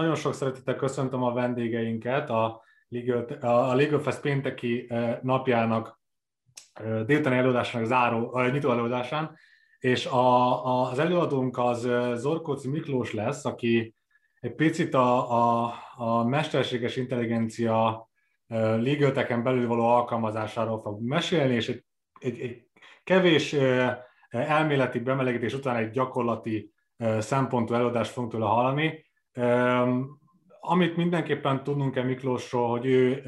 nagyon sok szeretettel köszöntöm a vendégeinket a Legal, a Legal Fest pénteki napjának délutáni előadásának záró, nyitó előadásán, és a, a, az előadónk az Zorkóci Miklós lesz, aki egy picit a, a, a mesterséges intelligencia legal belül való alkalmazásáról fog mesélni, és egy, egy, egy kevés elméleti bemelegítés után egy gyakorlati szempontú előadást fogunk tőle hallani. Amit mindenképpen tudnunk kell Miklósról, hogy ő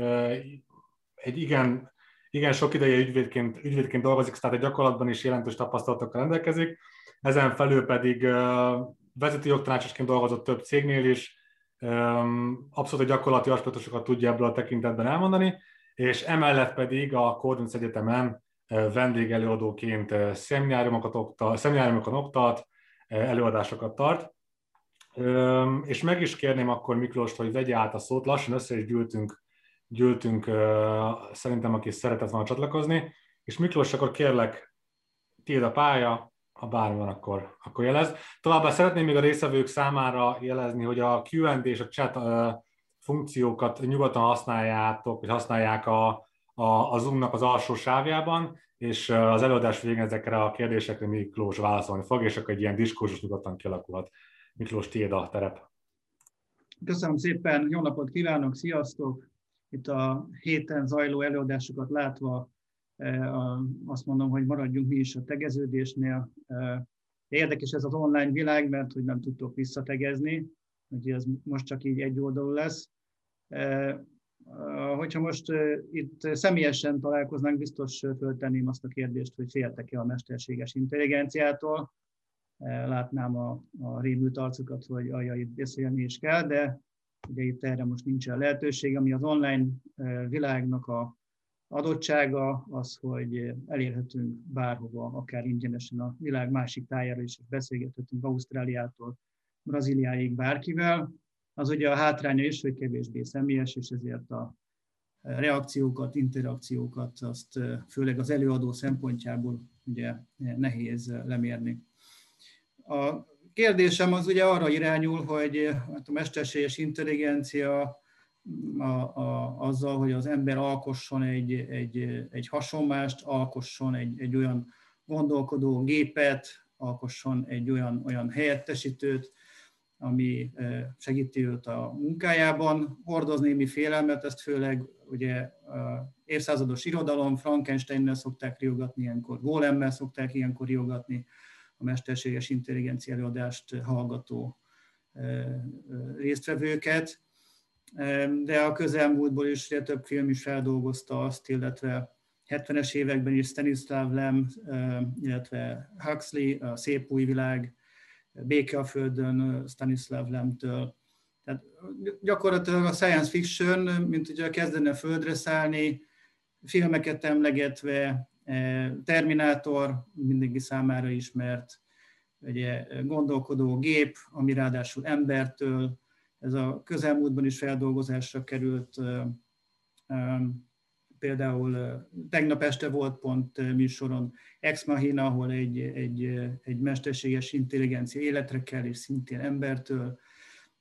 egy igen, igen sok ideje ügyvédként, ügyvédként dolgozik, tehát egy gyakorlatban is jelentős tapasztalatokkal rendelkezik. Ezen felül pedig vezető jogtanácsosként dolgozott több cégnél is, abszolút a gyakorlati aspektusokat tudja ebből a tekintetben elmondani, és emellett pedig a Kordonc Egyetemen vendégelőadóként szemináriumokat oktat, szemináriumokat oktat, előadásokat tart. És meg is kérném akkor Miklóst, hogy vegye át a szót, lassan össze is gyűltünk, gyűltünk szerintem, aki szeretett volna csatlakozni, és Miklós, akkor kérlek, tiéd a pálya, ha bármi van, akkor, akkor jelez. Továbbá szeretném még a részevők számára jelezni, hogy a Q&A és a chat funkciókat nyugodtan használjátok, vagy használják a, a, a Zoom-nak az alsó sávjában, és az előadás végén ezekre a kérdésekre Miklós válaszolni fog, és akkor egy ilyen diskurzus nyugodtan kialakulhat. Miklós, tiéd a terep. Köszönöm szépen, jó napot kívánok, sziasztok! Itt a héten zajló előadásokat látva azt mondom, hogy maradjunk mi is a tegeződésnél. Érdekes ez az online világ, mert hogy nem tudtok visszategezni, hogy ez most csak így egy oldalú lesz. Hogyha most itt személyesen találkoznánk, biztos föltenném azt a kérdést, hogy féltek-e a mesterséges intelligenciától. Látnám a, a rémült arcukat, hogy ajaj, itt beszélni is kell, de ugye itt erre most nincsen lehetőség, ami az online világnak a adottsága az, hogy elérhetünk bárhova, akár ingyenesen a világ másik tájára is, és beszélgethetünk Ausztráliától Brazíliáig bárkivel. Az ugye a hátránya is, hogy kevésbé személyes, és ezért a reakciókat, interakciókat, azt főleg az előadó szempontjából ugye nehéz lemérni. A kérdésem az ugye arra irányul, hogy hát a mesterséges intelligencia a, a, azzal, hogy az ember alkosson egy, egy, egy hasonlást, alkosson egy, egy olyan gondolkodó gépet, alkosson egy olyan, olyan helyettesítőt, ami segíti őt a munkájában. Hordoz némi félelmet, ezt főleg ugye évszázados irodalom, Frankensteinnel szokták riogatni ilyenkor, Golemmel szokták ilyenkor riogatni a mesterséges intelligencia előadást hallgató résztvevőket de a közelmúltból is több film is feldolgozta azt, illetve 70-es években is Stanislav Lem, illetve Huxley, a Szép új világ, Béke a Földön Stanislav Lemtől. Tehát gyakorlatilag a science fiction, mint ugye kezdene földre szállni, filmeket emlegetve, Terminátor, mindenki számára ismert, ugye gondolkodó gép, ami ráadásul embertől, ez a közelmúltban is feldolgozásra került, például tegnap este volt pont műsoron Ex Machina, ahol egy, egy, egy mesterséges intelligencia életre kell, és szintén embertől,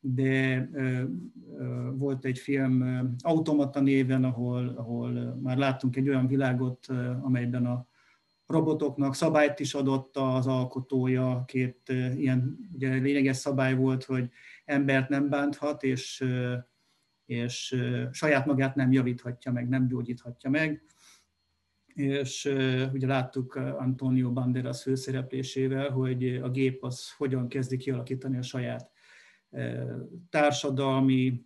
de volt egy film Automata néven, ahol, ahol már láttunk egy olyan világot, amelyben a robotoknak szabályt is adott az alkotója, két ilyen ugye lényeges szabály volt, hogy embert nem bánthat, és, és saját magát nem javíthatja meg, nem gyógyíthatja meg. És ugye láttuk Antonio Banderas főszereplésével, hogy a gép az hogyan kezdi kialakítani a saját társadalmi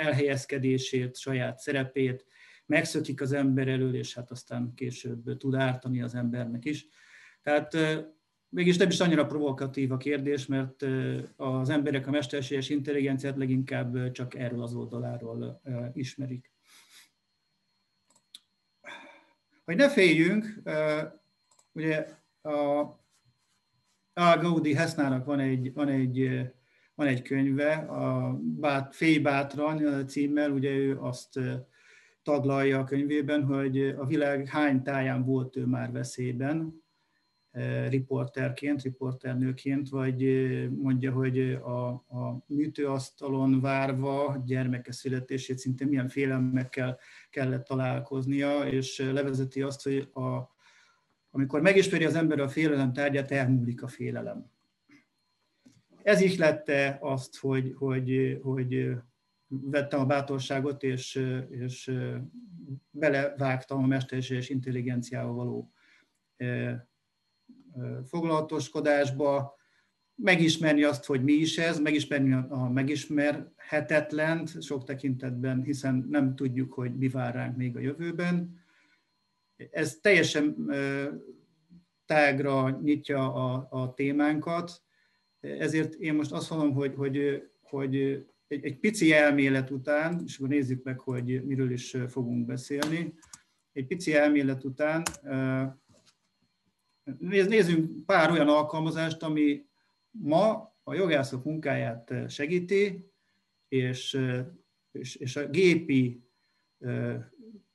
elhelyezkedését, saját szerepét, megszökik az ember elől, és hát aztán később tud ártani az embernek is. Tehát mégis nem is annyira provokatív a kérdés, mert az emberek a mesterséges intelligenciát leginkább csak erről az oldaláról ismerik. Hogy ne féljünk, ugye a, a Gaudi Hesznának van egy, van egy, van egy könyve, a Bát, Félj bátran címmel, ugye ő azt taglalja a könyvében, hogy a világ hány táján volt ő már veszélyben, riporterként, riporternőként, vagy mondja, hogy a, a műtőasztalon várva gyermeke születését szinte milyen félelmekkel kellett találkoznia, és levezeti azt, hogy a, amikor megismeri az ember a félelem tárgyát, elmúlik a félelem. Ez is lette azt, hogy, hogy, hogy vettem a bátorságot, és, és belevágtam a mesterséges intelligenciával való foglalatoskodásba, megismerni azt, hogy mi is ez, megismerni a megismerhetetlent sok tekintetben, hiszen nem tudjuk, hogy mi vár ránk még a jövőben. Ez teljesen tágra nyitja a, a témánkat, ezért én most azt mondom, hogy, hogy, hogy egy, egy pici elmélet után, és akkor nézzük meg, hogy miről is fogunk beszélni, egy pici elmélet után nézzünk pár olyan alkalmazást, ami ma a jogászok munkáját segíti, és, és, és a gépi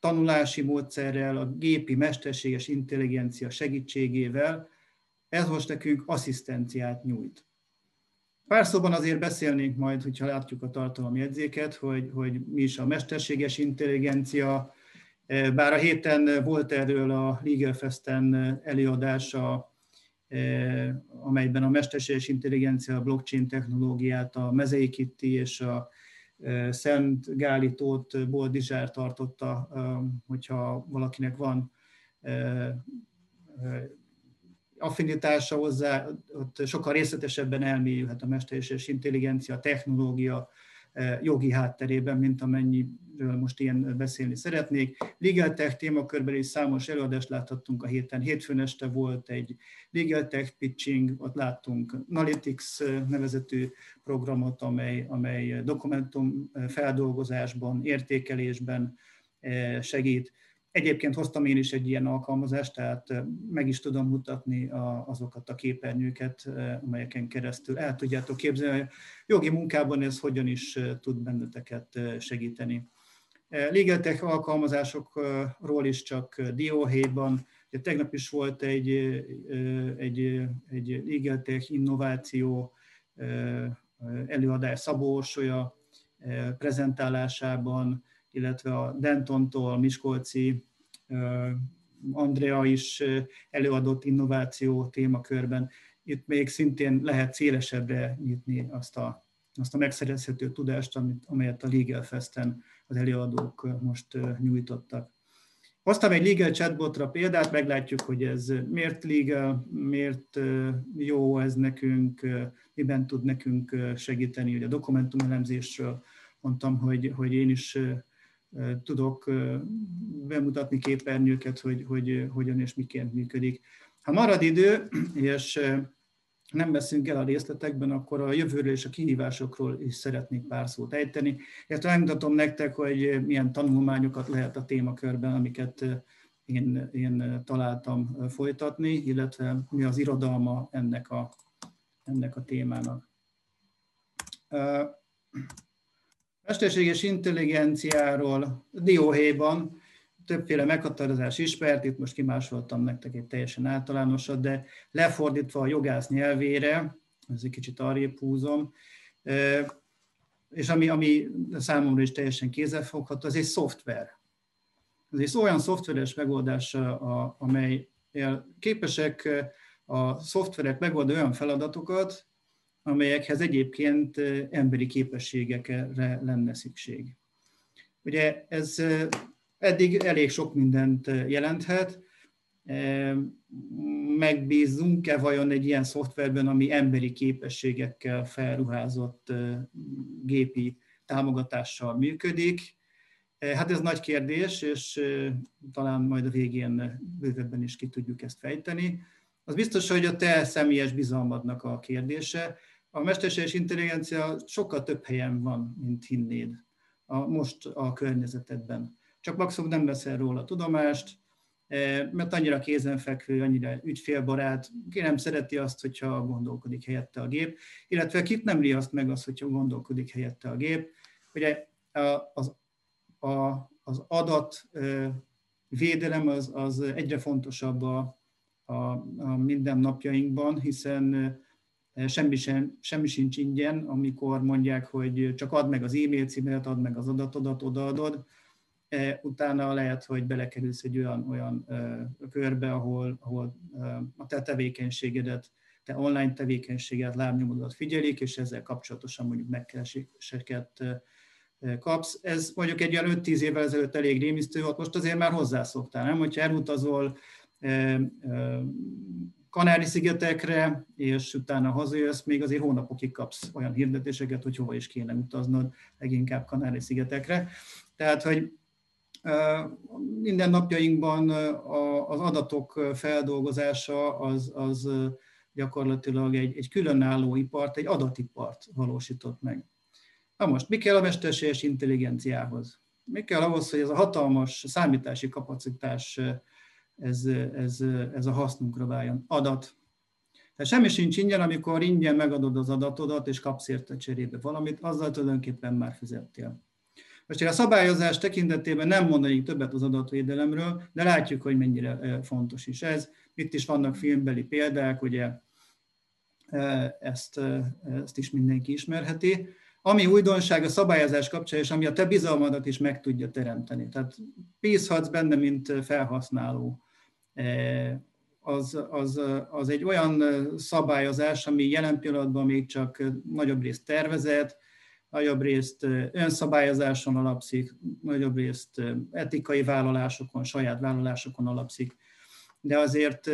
tanulási módszerrel, a gépi mesterséges intelligencia segítségével ez most nekünk asszisztenciát nyújt. Pár szóban azért beszélnénk majd, hogyha látjuk a tartalomjegyzéket, hogy, hogy mi is a mesterséges intelligencia, bár a héten volt erről a Legal Festen előadása, amelyben a mesterséges intelligencia, a blockchain technológiát, a Mezei Kitti és a Szent Gálitót Boldizsár tartotta, hogyha valakinek van affinitása hozzá, ott sokkal részletesebben elmélyülhet a mesterséges intelligencia, technológia, jogi hátterében, mint amennyiről most ilyen beszélni szeretnék. Legal Tech témakörben is számos előadást láthattunk a héten. Hétfőn este volt egy Legal Tech pitching, ott láttunk Analytics nevezetű programot, amely, amely dokumentum feldolgozásban, értékelésben segít. Egyébként hoztam én is egy ilyen alkalmazást, tehát meg is tudom mutatni azokat a képernyőket, amelyeken keresztül el tudjátok képzelni, jogi munkában ez hogyan is tud benneteket segíteni. Legaltech alkalmazásokról is csak dióhéjban, ugye tegnap is volt egy, egy, egy Legaltech innováció előadás Szabó Orsolya prezentálásában, illetve a Dentontól, Miskolci Andrea is előadott innováció témakörben. Itt még szintén lehet szélesebbre nyitni azt a, azt a megszerezhető tudást, amit, amelyet a Legal Festen az előadók most nyújtottak. Hoztam egy legal chatbotra példát, meglátjuk, hogy ez miért legal, miért jó ez nekünk, miben tud nekünk segíteni. Ugye a dokumentumelemzésről mondtam, hogy, hogy én is tudok bemutatni képernyőket, hogy, hogy hogyan és miként működik. Ha marad idő, és nem veszünk el a részletekben, akkor a jövőről és a kihívásokról is szeretnék pár szót ejteni. Ezt megmutatom nektek, hogy milyen tanulmányokat lehet a témakörben, amiket én, én találtam folytatni, illetve mi az irodalma ennek a, ennek a témának. Mesterséges intelligenciáról dióhéjban többféle meghatározás ismert, itt most kimásoltam nektek egy teljesen általánosat, de lefordítva a jogász nyelvére, ez egy kicsit arrébb húzom, és ami, ami számomra is teljesen kézzelfogható, az egy szoftver. Ez egy olyan szoftveres megoldás, amely képesek a szoftverek megoldani olyan feladatokat, amelyekhez egyébként emberi képességekre lenne szükség. Ugye ez eddig elég sok mindent jelenthet, megbízunk-e vajon egy ilyen szoftverben, ami emberi képességekkel felruházott gépi támogatással működik? Hát ez nagy kérdés, és talán majd a végén bővebben is ki tudjuk ezt fejteni. Az biztos, hogy a te személyes bizalmadnak a kérdése. A mesterséges intelligencia sokkal több helyen van, mint hinnéd a, most a környezetedben. Csak maximum nem veszel róla tudomást, e, mert annyira kézenfekvő, annyira ügyfélbarát, ki nem szereti azt, hogyha gondolkodik helyette a gép, illetve kit nem riaszt meg azt, hogyha gondolkodik helyette a gép. Ugye az, a, az adat e, védelem az, az egyre fontosabb a, a, a mindennapjainkban, hiszen semmi, sem, semmi sincs ingyen, amikor mondják, hogy csak add meg az e-mail címet, add meg az adatodat, odaadod, utána lehet, hogy belekerülsz egy olyan, olyan körbe, ahol, ahol a te tevékenységedet, te online tevékenységet, lábnyomodat figyelik, és ezzel kapcsolatosan mondjuk megkereséseket kapsz. Ez mondjuk egy olyan 5-10 évvel ezelőtt elég rémisztő volt, most azért már hozzászoktál, nem? Hogyha elutazol Kanári-szigetekre, és utána hazajössz, még azért hónapokig kapsz olyan hirdetéseket, hogy hova is kéne utaznod, leginkább Kanári-szigetekre. Tehát, hogy minden napjainkban az adatok feldolgozása az, az gyakorlatilag egy, egy különálló ipart, egy adatipart valósított meg. Na most, mi kell a mesterséges intelligenciához? Mi kell ahhoz, hogy ez a hatalmas számítási kapacitás, ez, ez, ez a hasznunkra váljon? Adat. Tehát semmi sincs ingyen, amikor ingyen megadod az adatodat, és kapsz érte cserébe valamit, azzal tulajdonképpen már fizettél. Most a szabályozás tekintetében nem mondanék többet az adatvédelemről, de látjuk, hogy mennyire fontos is ez. Itt is vannak filmbeli példák, ugye ezt, ezt is mindenki ismerheti. Ami újdonság a szabályozás kapcsán, és ami a te bizalmadat is meg tudja teremteni. Tehát bízhatsz benne, mint felhasználó. Az, az, az egy olyan szabályozás, ami jelen pillanatban még csak nagyobb részt tervezett, nagyobb részt önszabályozáson alapszik, nagyobb részt etikai vállalásokon, saját vállalásokon alapszik, de azért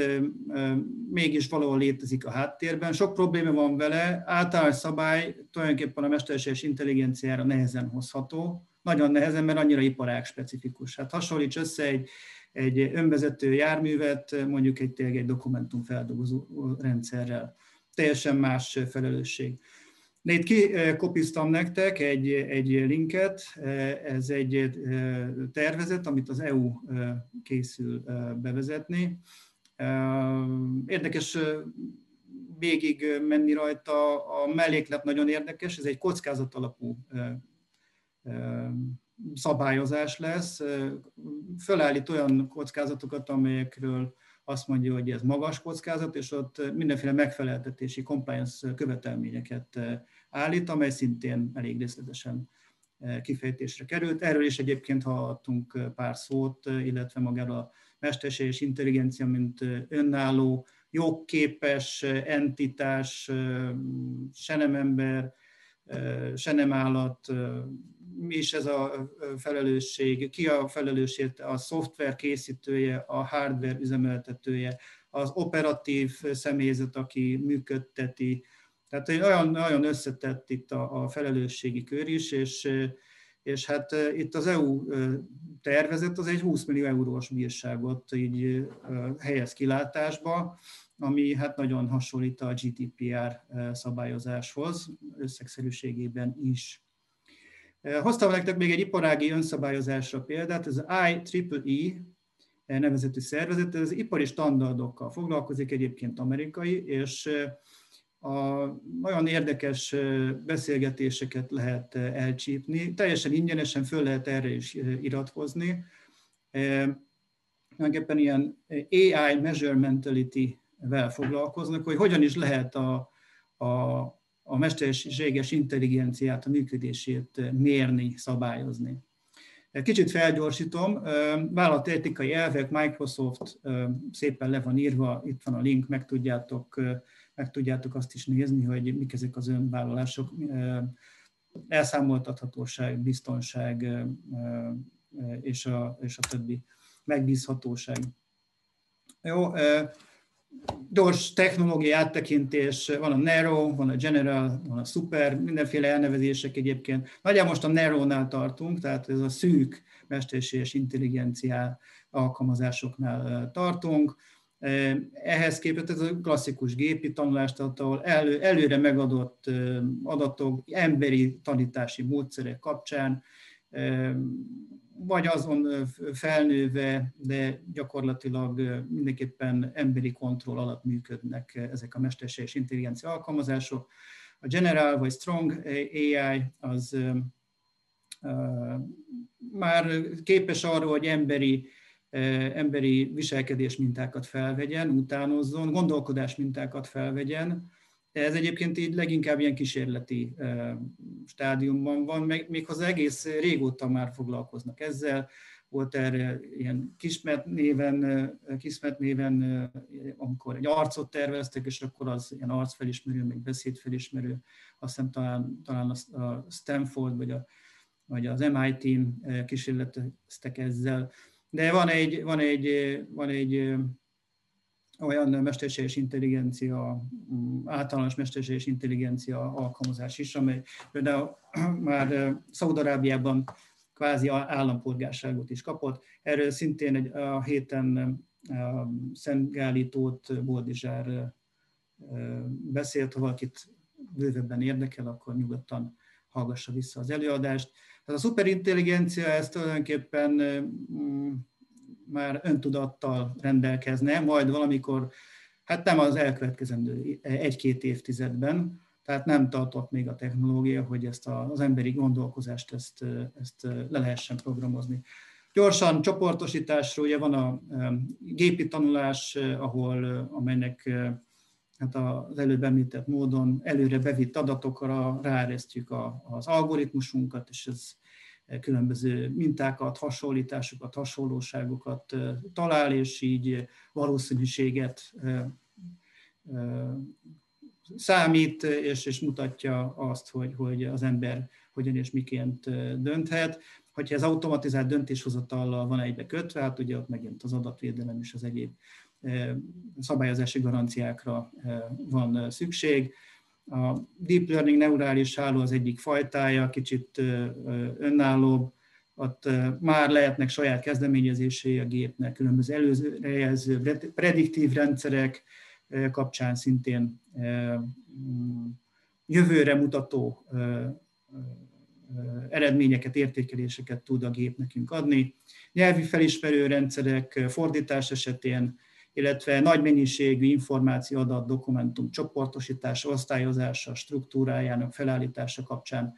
mégis valahol létezik a háttérben. Sok probléma van vele, általános szabály tulajdonképpen a mesterséges intelligenciára nehezen hozható, nagyon nehezen, mert annyira iparág specifikus. Hát hasonlíts össze egy, egy önvezető járművet, mondjuk egy tényleg egy dokumentumfeldolgozó rendszerrel. Teljesen más felelősség. De itt kikopiztam nektek egy, egy linket, ez egy tervezet, amit az EU készül bevezetni. Érdekes végig menni rajta, a melléklet nagyon érdekes, ez egy kockázat alapú szabályozás lesz. Fölállít olyan kockázatokat, amelyekről azt mondja, hogy ez magas kockázat, és ott mindenféle megfeleltetési compliance követelményeket állít, amely szintén elég részletesen kifejtésre került. Erről is egyébként hallottunk eh, pár szót, illetve magáról a mesterséges intelligencia, mint önálló, jogképes entitás, se nem ember, se nem állat, mi is ez a felelősség, ki a felelősségért, a szoftver készítője, a hardware üzemeltetője, az operatív személyzet, aki működteti, tehát olyan, nagyon összetett itt a, a felelősségi kör is, és, és hát itt az EU tervezet az egy 20 millió eurós bírságot így helyez kilátásba, ami hát nagyon hasonlít a GDPR szabályozáshoz, összegszerűségében is. Hoztam nektek még egy iparági önszabályozásra példát, ez az IEEE nevezetű szervezet, ez ipari standardokkal foglalkozik, egyébként amerikai, és a nagyon érdekes beszélgetéseket lehet elcsípni. Teljesen ingyenesen föl lehet erre is iratkozni. Tulajdonképpen ilyen AI measurementality-vel foglalkoznak, hogy hogyan is lehet a, a, a mesterséges intelligenciát, a működését mérni, szabályozni. Kicsit felgyorsítom, vállalati etikai elvek, Microsoft szépen le van írva, itt van a link, meg tudjátok meg tudjátok azt is nézni, hogy mik ezek az önvállalások, elszámoltathatóság, biztonság és a, és a többi megbízhatóság. Jó, gyors technológiai áttekintés, van a Nero, van a General, van a Super, mindenféle elnevezések egyébként. Nagyjából most a Nero-nál tartunk, tehát ez a szűk mesterséges intelligenciá alkalmazásoknál tartunk. Ehhez képest ez a klasszikus gépi tanulást, ahol elő, előre megadott adatok, emberi tanítási módszerek kapcsán, vagy azon felnőve, de gyakorlatilag mindenképpen emberi kontroll alatt működnek ezek a mesterséges intelligencia alkalmazások. A General vagy Strong AI az már képes arra, hogy emberi emberi viselkedés mintákat felvegyen, utánozzon, gondolkodás mintákat felvegyen. Ez egyébként így leginkább ilyen kísérleti stádiumban van, méghozzá egész régóta már foglalkoznak ezzel. Volt erre ilyen Kismet néven, Kismet néven, amikor egy arcot terveztek, és akkor az ilyen arcfelismerő, meg beszédfelismerő, azt hiszem talán, talán a Stanford vagy, a, vagy az MIT-n kísérleteztek ezzel. De van egy, van egy, van egy olyan mesterséges intelligencia, általános mesterséges intelligencia alkalmazás is, amely például már Szaudarábiában kvázi állampolgárságot is kapott. Erről szintén egy, a héten Szent Gállítót Boldizsár beszélt, ha valakit bővebben érdekel, akkor nyugodtan hallgassa vissza az előadást. Tehát a szuperintelligencia ez tulajdonképpen mm, már öntudattal rendelkezne, majd valamikor, hát nem az elkövetkezendő egy-két évtizedben, tehát nem tartott még a technológia, hogy ezt az emberi gondolkozást ezt, ezt le lehessen programozni. Gyorsan csoportosításról, ugye van a gépi tanulás, ahol, amelynek hát az előbb említett módon előre bevitt adatokra ráeresztjük az algoritmusunkat, és ez különböző mintákat, hasonlításokat, hasonlóságokat talál, és így valószínűséget számít, és, és mutatja azt, hogy, hogy az ember hogyan és miként dönthet. Hogyha ez automatizált döntéshozatallal van egybe kötve, hát ugye ott megint az adatvédelem és az egyéb szabályozási garanciákra van szükség. A deep learning neurális háló az egyik fajtája, kicsit önállóbb, ott már lehetnek saját kezdeményezései a gépnek, különböző előrejelző, prediktív rendszerek kapcsán szintén jövőre mutató eredményeket, értékeléseket tud a gép nekünk adni. Nyelvi felismerő rendszerek fordítás esetén illetve nagy mennyiségű információ, adat, dokumentum csoportosítása, osztályozása, struktúrájának felállítása kapcsán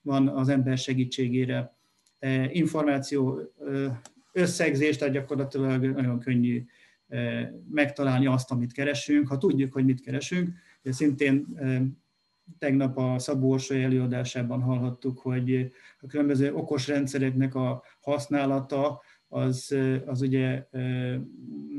van az ember segítségére e, információ e, összegzés, tehát gyakorlatilag nagyon könnyű e, megtalálni azt, amit keresünk, ha tudjuk, hogy mit keresünk. De szintén tegnap a Szabó Orsoly előadásában hallhattuk, hogy a különböző okos rendszereknek a használata az, az ugye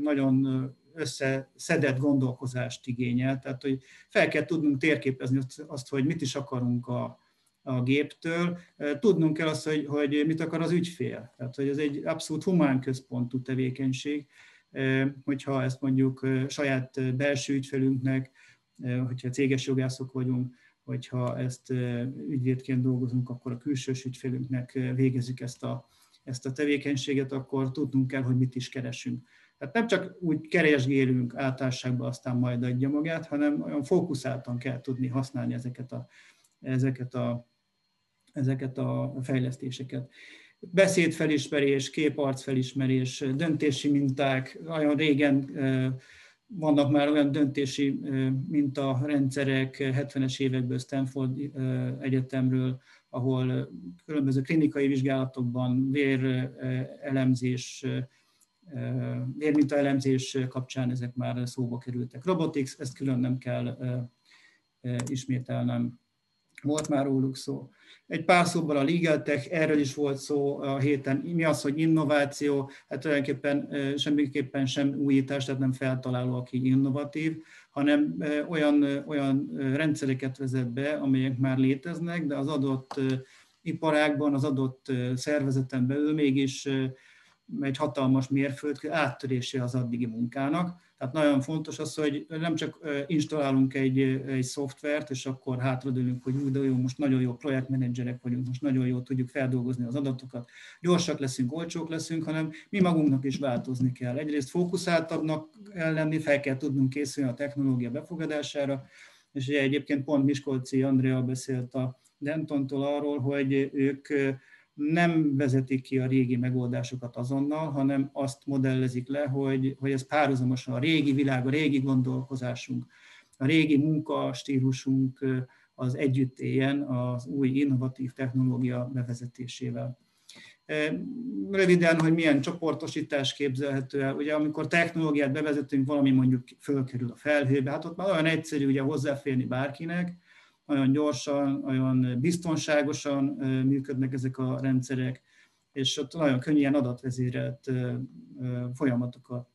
nagyon összeszedett gondolkozást igényel, tehát hogy fel kell tudnunk térképezni azt, hogy mit is akarunk a, a géptől. Tudnunk kell azt, hogy, hogy mit akar az ügyfél. Tehát, hogy ez egy abszolút humán központú tevékenység, hogyha ezt mondjuk saját belső ügyfelünknek, hogyha céges jogászok vagyunk, hogyha ezt ügyvédként dolgozunk, akkor a külsős ügyfelünknek végezzük ezt a, ezt a tevékenységet, akkor tudnunk kell, hogy mit is keresünk. Tehát nem csak úgy keresgélünk általánosságban, aztán majd adja magát, hanem olyan fókuszáltan kell tudni használni ezeket a, ezeket a, ezeket a fejlesztéseket. Beszédfelismerés, képarcfelismerés, döntési minták, olyan régen vannak már olyan döntési mintarendszerek 70-es évekből Stanford Egyetemről, ahol különböző klinikai vizsgálatokban vérelemzés, vérmintaelemzés kapcsán ezek már szóba kerültek. Robotics, ezt külön nem kell ismételnem, volt már róluk szó. Egy pár szóval a Legal Tech, erről is volt szó a héten. Mi az, hogy innováció? Hát tulajdonképpen semmiképpen sem újítás, tehát nem feltaláló, aki innovatív, hanem olyan, olyan rendszereket vezet be, amelyek már léteznek, de az adott iparágban, az adott szervezeten belül mégis egy hatalmas mérföld áttörése az addigi munkának. Tehát nagyon fontos az, hogy nem csak installálunk egy, egy szoftvert, és akkor hátradőlünk, hogy de jó, most nagyon jó projektmenedzserek vagyunk, most nagyon jól tudjuk feldolgozni az adatokat, gyorsak leszünk, olcsók leszünk, hanem mi magunknak is változni kell. Egyrészt fókuszáltabbnak kell lenni, fel kell tudnunk készülni a technológia befogadására, és ugye egyébként pont Miskolci Andrea beszélt a Dentontól arról, hogy ők nem vezetik ki a régi megoldásokat azonnal, hanem azt modellezik le, hogy, hogy ez párhuzamosan a régi világ, a régi gondolkozásunk, a régi munkastílusunk az együtt éljen az új innovatív technológia bevezetésével. Röviden, hogy milyen csoportosítás képzelhető el. Ugye amikor technológiát bevezetünk, valami mondjuk fölkerül a felhőbe, hát ott már olyan egyszerű ugye hozzáférni bárkinek, nagyon gyorsan, nagyon biztonságosan működnek ezek a rendszerek, és ott nagyon könnyen adatvezérelt folyamatokat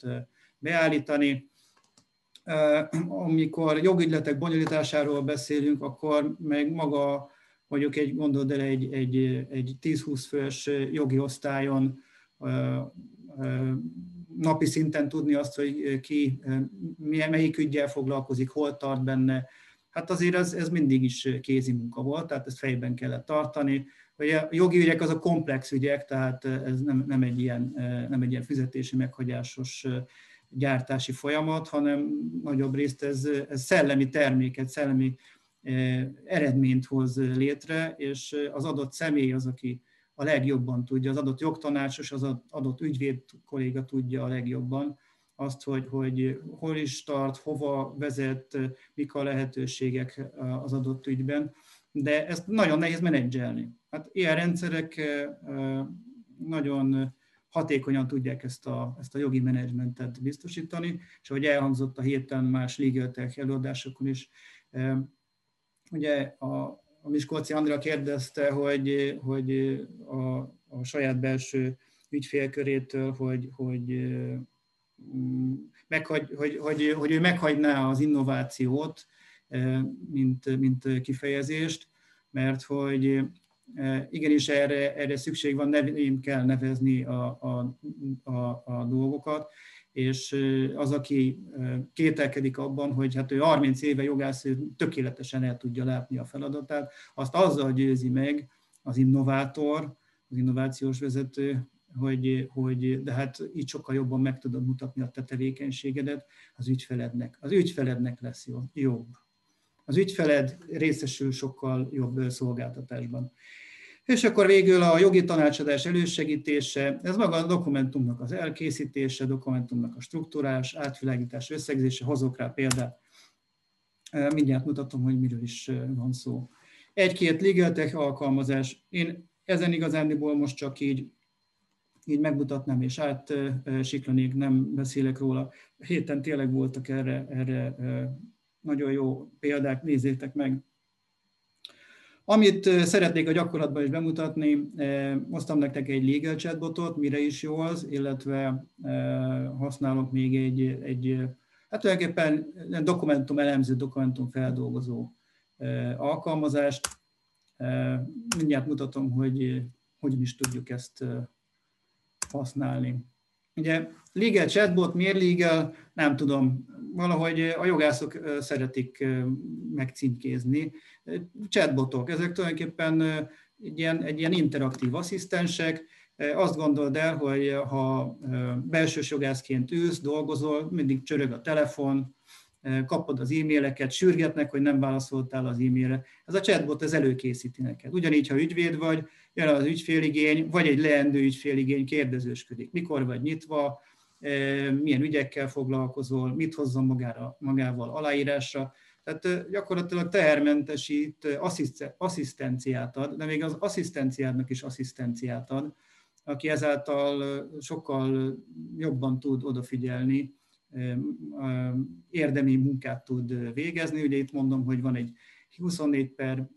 beállítani. Amikor jogügyletek bonyolításáról beszélünk, akkor meg maga mondjuk egy, gondold el, egy, egy, egy 10-20 fős jogi osztályon napi szinten tudni azt, hogy ki melyik ügyel foglalkozik, hol tart benne, hát azért ez, ez mindig is kézi munka volt, tehát ezt fejben kellett tartani. Ugye a jogi ügyek az a komplex ügyek, tehát ez nem, nem, egy, ilyen, nem egy ilyen fizetési meghagyásos gyártási folyamat, hanem nagyobb részt ez, ez szellemi terméket, szellemi eredményt hoz létre, és az adott személy az, aki a legjobban tudja, az adott jogtanácsos, az adott ügyvéd kolléga tudja a legjobban azt, hogy, hogy hol is tart, hova vezet, mik a lehetőségek az adott ügyben, de ezt nagyon nehéz menedzselni. Hát ilyen rendszerek nagyon hatékonyan tudják ezt a, ezt a jogi menedzsmentet biztosítani, és ahogy elhangzott a héten más legal előadásokon is, Ugye a, a Miskolci Andrea kérdezte, hogy, hogy a, a saját belső ügyfélkörétől, hogy, hogy, meghagy, hogy, hogy, hogy ő meghagyná az innovációt, mint, mint kifejezést, mert hogy igenis erre, erre szükség van, nevén kell nevezni a, a, a, a dolgokat, és az, aki kételkedik abban, hogy hát ő 30 éve jogász, ő tökéletesen el tudja látni a feladatát, azt azzal győzi meg az innovátor, az innovációs vezető, hogy, hogy de hát így sokkal jobban meg tudod mutatni a te tevékenységedet az ügyfelednek. Az ügyfelednek lesz jobb. Az ügyfeled részesül sokkal jobb szolgáltatásban. És akkor végül a jogi tanácsadás elősegítése, ez maga a dokumentumnak az elkészítése, dokumentumnak a struktúrás, átvilágítás, összegzése, hozok rá példát. Mindjárt mutatom, hogy miről is van szó. Egy-két legal alkalmazás. Én ezen igazándiból most csak így, így megmutatnám és átsiklanék, nem beszélek róla. Héten tényleg voltak erre, erre nagyon jó példák, nézzétek meg, amit szeretnék a gyakorlatban is bemutatni, hoztam nektek egy legal chatbotot, mire is jó az, illetve használok még egy, egy hát tulajdonképpen dokumentum elemző, dokumentum feldolgozó alkalmazást. Mindjárt mutatom, hogy hogyan is tudjuk ezt használni. Ugye legal chatbot, miért legal, nem tudom, valahogy a jogászok szeretik megcímkézni. Chatbotok, ezek tulajdonképpen egy ilyen, egy ilyen interaktív asszisztensek, azt gondold el, hogy ha belsős jogászként ülsz, dolgozol, mindig csörög a telefon, kapod az e-maileket, sürgetnek, hogy nem válaszoltál az e-mailre. Ez a chatbot ez előkészíti neked. Ugyanígy, ha ügyvéd vagy, jön az ügyféligény, vagy egy leendő ügyféligény kérdezősködik. Mikor vagy nyitva, milyen ügyekkel foglalkozol, mit hozzon magára, magával aláírásra. Tehát gyakorlatilag tehermentesít, asszisztenciát ad, de még az asszisztenciádnak is asszisztenciát ad, aki ezáltal sokkal jobban tud odafigyelni, érdemi munkát tud végezni. Ugye itt mondom, hogy van egy 24 per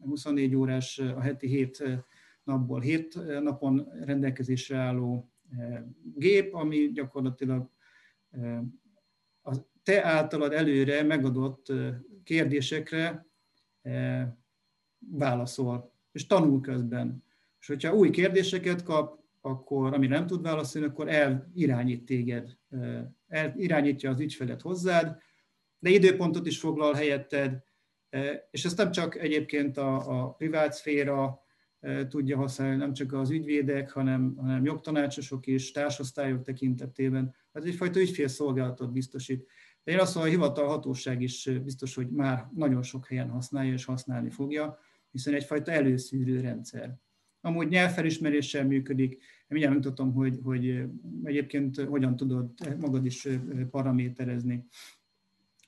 24 órás, a heti 7 napból 7 napon rendelkezésre álló gép, ami gyakorlatilag a te általad előre megadott kérdésekre válaszol, és tanul közben. És hogyha új kérdéseket kap, akkor, ami nem tud válaszolni, akkor elirányít téged, elirányítja az ügyfelet hozzád, de időpontot is foglal helyetted, és ezt nem csak egyébként a, a privát szféra, tudja használni nem csak az ügyvédek, hanem, hanem jogtanácsosok is, társosztályok tekintetében. Ez egyfajta ügyfélszolgálatot biztosít. De én azt mondom, a hivatalhatóság is biztos, hogy már nagyon sok helyen használja és használni fogja, hiszen egyfajta előszűrő rendszer. Amúgy nyelvfelismeréssel működik, mindjárt mutatom, hogy, hogy egyébként hogyan tudod magad is paraméterezni.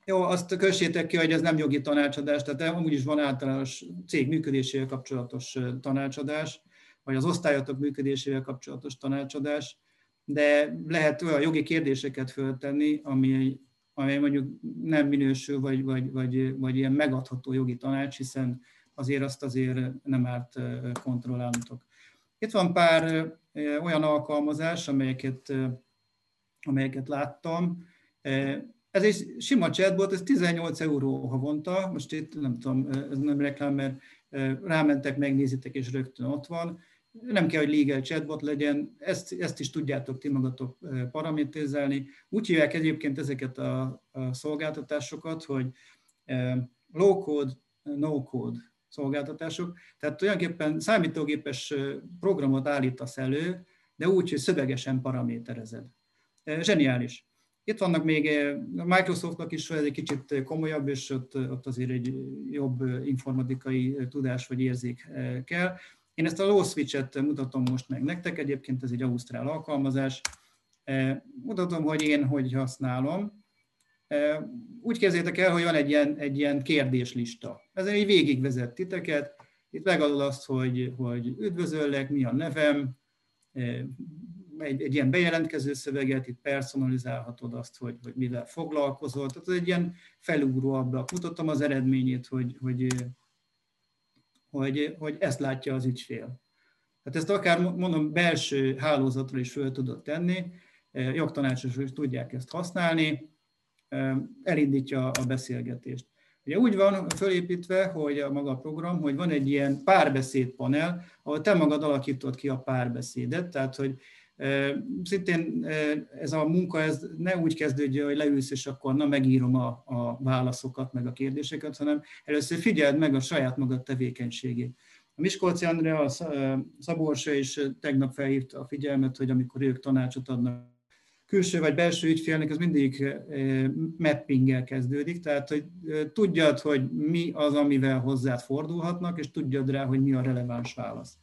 Jó, azt kössétek ki, hogy ez nem jogi tanácsadás, tehát amúgy is van általános cég működésével kapcsolatos tanácsadás, vagy az osztályatok működésével kapcsolatos tanácsadás, de lehet olyan jogi kérdéseket föltenni, ami, amely mondjuk nem minősül, vagy, vagy, vagy, vagy ilyen megadható jogi tanács, hiszen azért azt azért nem árt kontrollálnotok. Itt van pár olyan alkalmazás, amelyeket, amelyeket láttam. Ez egy sima chatbot, ez 18 euró havonta, most itt nem tudom, ez nem reklám, mert rámentek, megnézitek, és rögtön ott van. Nem kell, hogy legal chatbot legyen, ezt, ezt is tudjátok ti magatok paramétrézelni. Úgy hívják egyébként ezeket a, a szolgáltatásokat, hogy low code, no code szolgáltatások. Tehát tulajdonképpen számítógépes programot állítasz elő, de úgy, hogy szövegesen paraméterezed. Zseniális. Itt vannak még Microsoftnak is ez egy kicsit komolyabb, és ott, ott azért egy jobb informatikai tudás vagy érzék kell. Én ezt a low switch-et mutatom most meg nektek, egyébként ez egy ausztrál alkalmazás. Mutatom, hogy én hogy használom. Úgy kezdjétek el, hogy van egy ilyen, egy ilyen kérdéslista. Ezen így végigvezet titeket. Itt megadod azt, hogy, hogy üdvözöllek, mi a nevem, egy, egy ilyen bejelentkező szöveget, itt personalizálhatod azt, hogy, hogy mivel foglalkozol. Tehát ez egy ilyen felugró ablak. Mutattam az eredményét, hogy, hogy, hogy, hogy ezt látja az ügyfél. Tehát ezt akár mondom belső hálózatra is föl tudod tenni, jogtanácsosok is tudják ezt használni, elindítja a beszélgetést. Ugye úgy van fölépítve, hogy a maga program, hogy van egy ilyen párbeszéd panel, ahol te magad alakítod ki a párbeszédet, tehát hogy Szintén ez a munka ez ne úgy kezdődjön, hogy leülsz, és akkor na megírom a, a válaszokat, meg a kérdéseket, hanem először figyeld meg a saját magad tevékenységét. A Miskolci Andrea, a Szaborsa is tegnap felhívta a figyelmet, hogy amikor ők tanácsot adnak külső vagy belső ügyfélnek, ez mindig mappinggel kezdődik, tehát hogy tudjad, hogy mi az, amivel hozzád fordulhatnak, és tudjad rá, hogy mi a releváns válasz.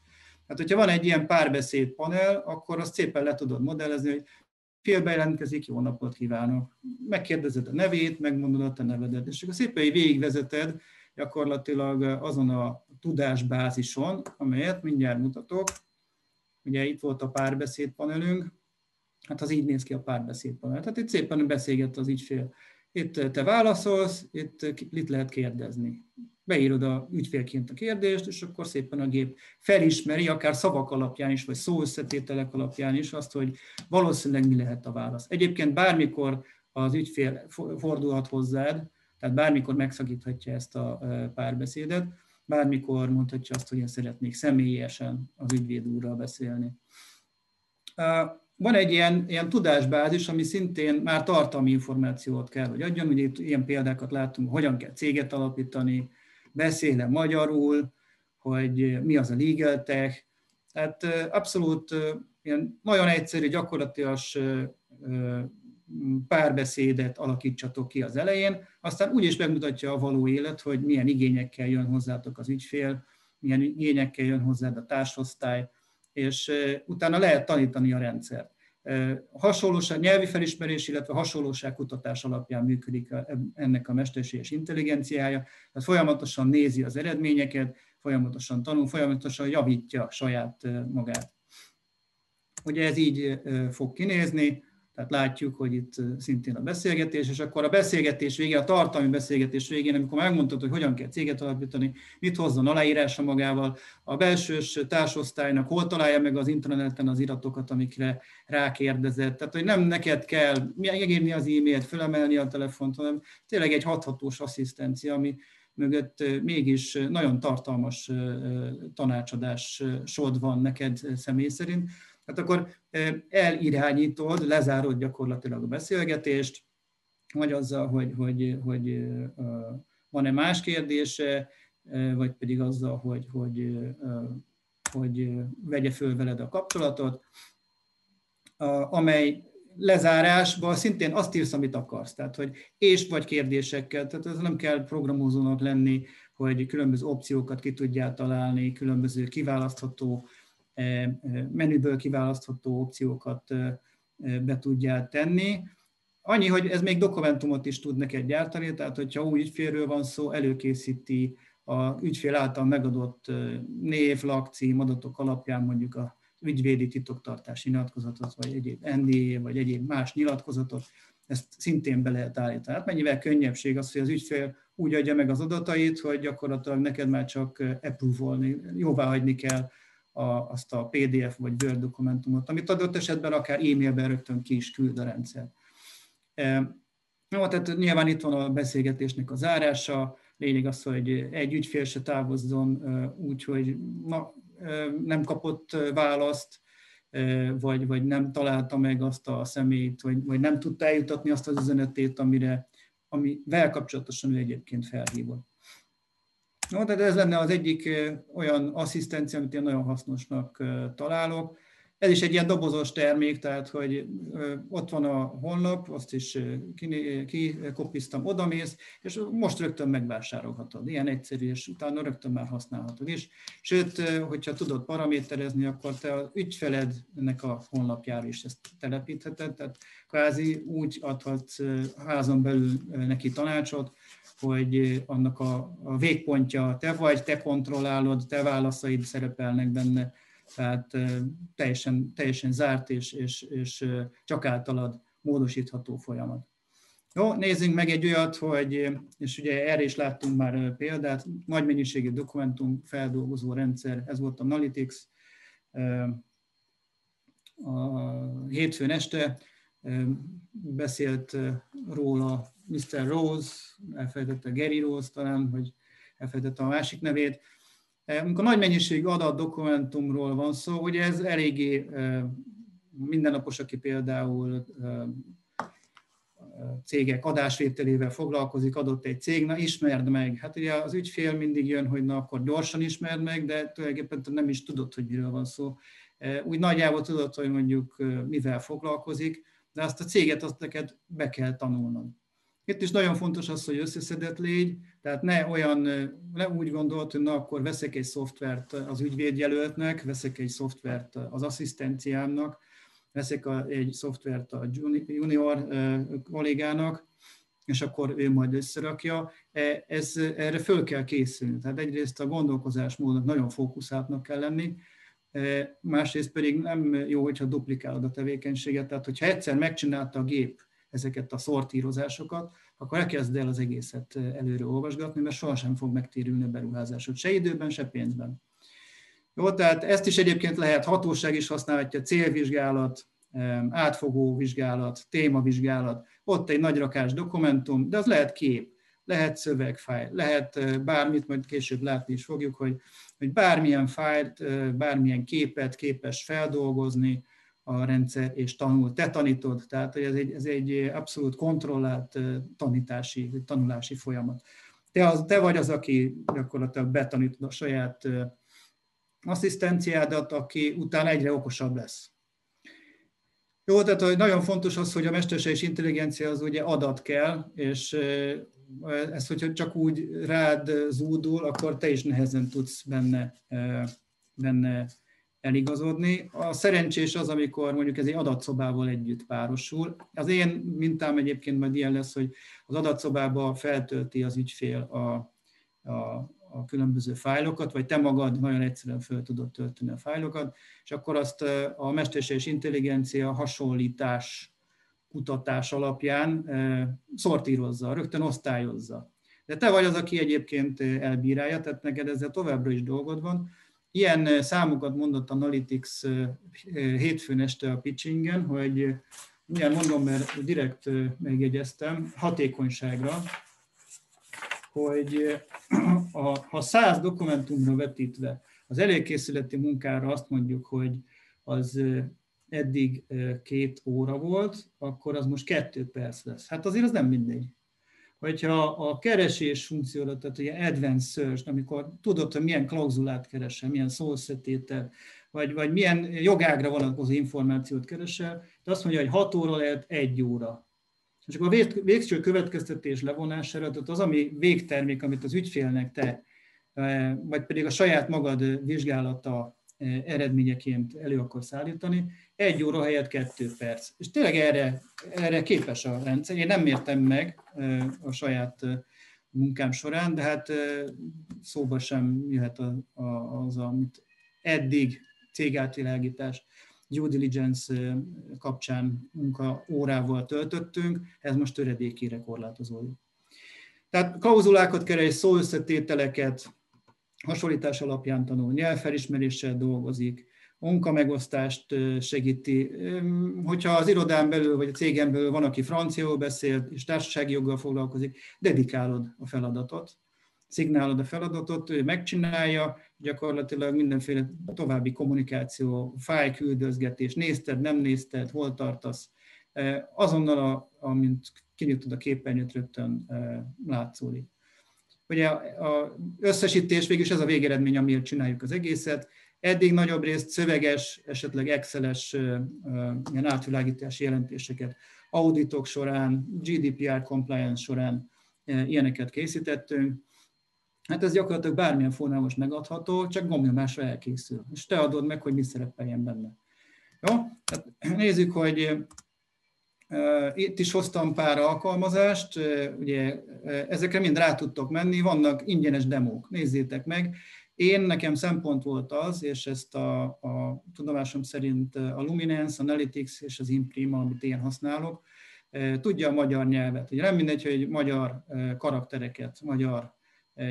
Hát, hogyha van egy ilyen párbeszéd panel, akkor azt szépen le tudod modellezni, hogy fél bejelentkezik, jó napot kívánok. Megkérdezed a nevét, megmondod a te nevedet, és akkor szépen végigvezeted gyakorlatilag azon a tudásbázison, amelyet mindjárt mutatok. Ugye itt volt a párbeszéd panelünk, hát az így néz ki a párbeszéd panel. Tehát itt szépen beszélget az ügyfél. Itt te válaszolsz, itt, itt lehet kérdezni beírod a ügyfélként a kérdést, és akkor szépen a gép felismeri, akár szavak alapján is, vagy szóösszetételek alapján is azt, hogy valószínűleg mi lehet a válasz. Egyébként bármikor az ügyfél fordulhat hozzád, tehát bármikor megszakíthatja ezt a párbeszédet, bármikor mondhatja azt, hogy én szeretnék személyesen az ügyvéd úrral beszélni. Van egy ilyen, ilyen tudásbázis, ami szintén már tartalmi információt kell, hogy adjon. Ugye itt ilyen példákat látunk, hogyan kell céget alapítani, beszél magyarul, hogy mi az a legal tech. Tehát abszolút ilyen nagyon egyszerű, gyakorlatilag párbeszédet alakítsatok ki az elején, aztán úgy is megmutatja a való élet, hogy milyen igényekkel jön hozzátok az ügyfél, milyen igényekkel jön hozzád a társosztály, és utána lehet tanítani a rendszert hasonlóság, nyelvi felismerés, illetve hasonlóságkutatás alapján működik ennek a mesterséges intelligenciája. Tehát folyamatosan nézi az eredményeket, folyamatosan tanul, folyamatosan javítja saját magát. Ugye ez így fog kinézni, tehát látjuk, hogy itt szintén a beszélgetés, és akkor a beszélgetés végén, a tartalmi beszélgetés végén, amikor megmondtad, hogy hogyan kell céget alapítani, mit hozzon aláírása magával, a belsős társosztálynak hol találja meg az interneten az iratokat, amikre rákérdezett. Tehát, hogy nem neked kell megírni az e-mailt, fölemelni a telefont, hanem tényleg egy hathatós asszisztencia, ami mögött mégis nagyon tartalmas tanácsadás sod van neked személy szerint Hát akkor elirányítod, lezárod gyakorlatilag a beszélgetést, vagy azzal, hogy, hogy, hogy van-e más kérdése, vagy pedig azzal, hogy, hogy, hogy vegye föl veled a kapcsolatot, amely lezárásban szintén azt írsz, amit akarsz. Tehát, hogy és vagy kérdésekkel, tehát ez nem kell programozónak lenni, hogy különböző opciókat ki tudjál találni, különböző kiválasztható menüből kiválasztható opciókat be tudjál tenni. Annyi, hogy ez még dokumentumot is tud neked gyártani, tehát hogyha új ügyfélről van szó, előkészíti a ügyfél által megadott név, lakcím, adatok alapján mondjuk a ügyvédi titoktartási nyilatkozatot, vagy egyéb NDA, vagy egyéb más nyilatkozatot, ezt szintén be lehet állítani. Hát mennyivel könnyebbség az, hogy az ügyfél úgy adja meg az adatait, hogy gyakorlatilag neked már csak approve jóvá hagyni kell a, azt a PDF vagy Word dokumentumot, amit adott esetben akár e-mailben rögtön ki is küld a rendszer. Jó, tehát nyilván itt van a beszélgetésnek a zárása, lényeg az, hogy egy ügyfél se távozzon úgy, hogy na, nem kapott választ, vagy, vagy nem találta meg azt a személyt, vagy, vagy nem tudta eljutatni azt az üzenetét, amire, amivel kapcsolatosan ő egyébként felhívott. No, tehát ez lenne az egyik olyan asszisztencia, amit én nagyon hasznosnak találok. Ez is egy ilyen dobozos termék, tehát hogy ott van a honlap, azt is kikopiztam, ki odamész, és most rögtön megvásárolhatod. Ilyen egyszerű, és utána rögtön már használhatod is. Sőt, hogyha tudod paraméterezni, akkor te az ügyfelednek a honlapjára is ezt telepítheted, tehát kvázi úgy adhatsz házon belül neki tanácsot, hogy annak a, a végpontja te vagy, te kontrollálod, te válaszaid szerepelnek benne, tehát teljesen, teljesen zárt és, és, és csak általad módosítható folyamat. Jó, nézzünk meg egy olyat, hogy, és ugye erre is láttunk már példát, nagy mennyiségű dokumentum feldolgozó rendszer, ez volt a Analytics, a hétfőn este beszélt róla Mr. Rose, elfelejtette Gary Rose talán, hogy elfelejtette a másik nevét, amikor nagy mennyiségű adat dokumentumról van szó, ugye ez eléggé mindennapos, aki például cégek adásvételével foglalkozik, adott egy cég, na ismerd meg. Hát ugye az ügyfél mindig jön, hogy na akkor gyorsan ismerd meg, de tulajdonképpen nem is tudod, hogy miről van szó. Úgy nagyjából tudod, hogy mondjuk mivel foglalkozik, de azt a céget azt neked be kell tanulnod. Itt is nagyon fontos az, hogy összeszedett légy, tehát ne olyan, ne úgy gondolt, hogy na akkor veszek egy szoftvert az ügyvédjelöltnek, veszek egy szoftvert az asszisztenciámnak, veszek a, egy szoftvert a junior kollégának, és akkor ő majd összerakja. E, ez, erre föl kell készülni. Tehát egyrészt a gondolkozásmódnak nagyon fókuszáltnak kell lenni, másrészt pedig nem jó, hogyha duplikálod a tevékenységet. Tehát, hogyha egyszer megcsinálta a gép ezeket a szortírozásokat, akkor elkezd el az egészet előre olvasgatni, mert sohasem fog megtérülni a beruházásod, se időben, se pénzben. Jó, tehát ezt is egyébként lehet, hatóság is használhatja, célvizsgálat, átfogó vizsgálat, témavizsgálat, ott egy nagy rakás dokumentum, de az lehet kép, lehet szövegfájl, lehet bármit, majd később látni is fogjuk, hogy, hogy bármilyen fájlt, bármilyen képet képes feldolgozni, a rendszer, és tanul. Te tanítod, tehát ez egy, ez egy abszolút kontrollált tanítási, tanulási folyamat. Te, az, te vagy az, aki gyakorlatilag betanítod a saját asszisztenciádat, aki utána egyre okosabb lesz. Jó, tehát hogy nagyon fontos az, hogy a mesterséges intelligencia az ugye adat kell, és ez, hogyha csak úgy rád zúdul, akkor te is nehezen tudsz benne, benne eligazodni. A szerencsés az, amikor mondjuk ez egy adatszobával együtt párosul. Az én mintám egyébként majd ilyen lesz, hogy az adatszobába feltölti az ügyfél a, a, a különböző fájlokat, vagy te magad nagyon egyszerűen fel tudod tölteni a fájlokat, és akkor azt a mesterséges intelligencia hasonlítás kutatás alapján szortírozza, rögtön osztályozza. De te vagy az, aki egyébként elbírálja, tehát neked ezzel továbbra is dolgod van, Ilyen számokat mondott Analytics hétfőn este a pitchingen, hogy milyen mondom, mert direkt megjegyeztem, hatékonyságra, hogy a, ha 100 dokumentumra vetítve az előkészületi munkára azt mondjuk, hogy az eddig két óra volt, akkor az most kettő perc lesz. Hát azért az nem mindegy hogyha a keresés funkcióra, tehát ugye advanced search, amikor tudod, hogy milyen klauzulát keresel, milyen szószetétel, vagy, vagy milyen jogágra vonatkozó információt keresel, de azt mondja, hogy 6 óra lehet 1 óra. És akkor a végső következtetés levonására, tehát az, ami végtermék, amit az ügyfélnek te, vagy pedig a saját magad vizsgálata eredményeként elő akarsz állítani, egy óra helyett kettő perc. És tényleg erre, erre képes a rendszer. Én nem mértem meg a saját munkám során, de hát szóba sem jöhet az, amit eddig cégátvilágítás, due diligence kapcsán munka órával töltöttünk, ez most töredékére korlátozódik. Tehát klauzulákat keres, szóösszetételeket, hasonlítás alapján tanul, nyelvfelismeréssel dolgozik, megosztást segíti. Hogyha az irodán belül vagy a cégen belül van, aki franciául beszél és társasági joggal foglalkozik, dedikálod a feladatot, szignálod a feladatot, ő megcsinálja, gyakorlatilag mindenféle további kommunikáció, fájküldözgetés, nézted, nem nézted, hol tartasz, azonnal, amint kinyitod a képernyőt, rögtön látszódik. Ugye az összesítés végül is ez a végeredmény, amiért csináljuk az egészet. Eddig nagyobb részt szöveges, esetleg exceles ilyen átvilágítási jelentéseket auditok során, GDPR compliance során ilyeneket készítettünk. Hát ez gyakorlatilag bármilyen most megadható, csak gombnyomásra elkészül. És te adod meg, hogy mi szerepeljen benne. Jó? Tehát nézzük, hogy itt is hoztam pár alkalmazást, ugye ezekre mind rá tudtok menni, vannak ingyenes demók, nézzétek meg. Én nekem szempont volt az, és ezt a, a tudomásom szerint a Luminance, Analytics és az Imprima, amit én használok, tudja a magyar nyelvet. Ugye nem mindegy, hogy magyar karaktereket, magyar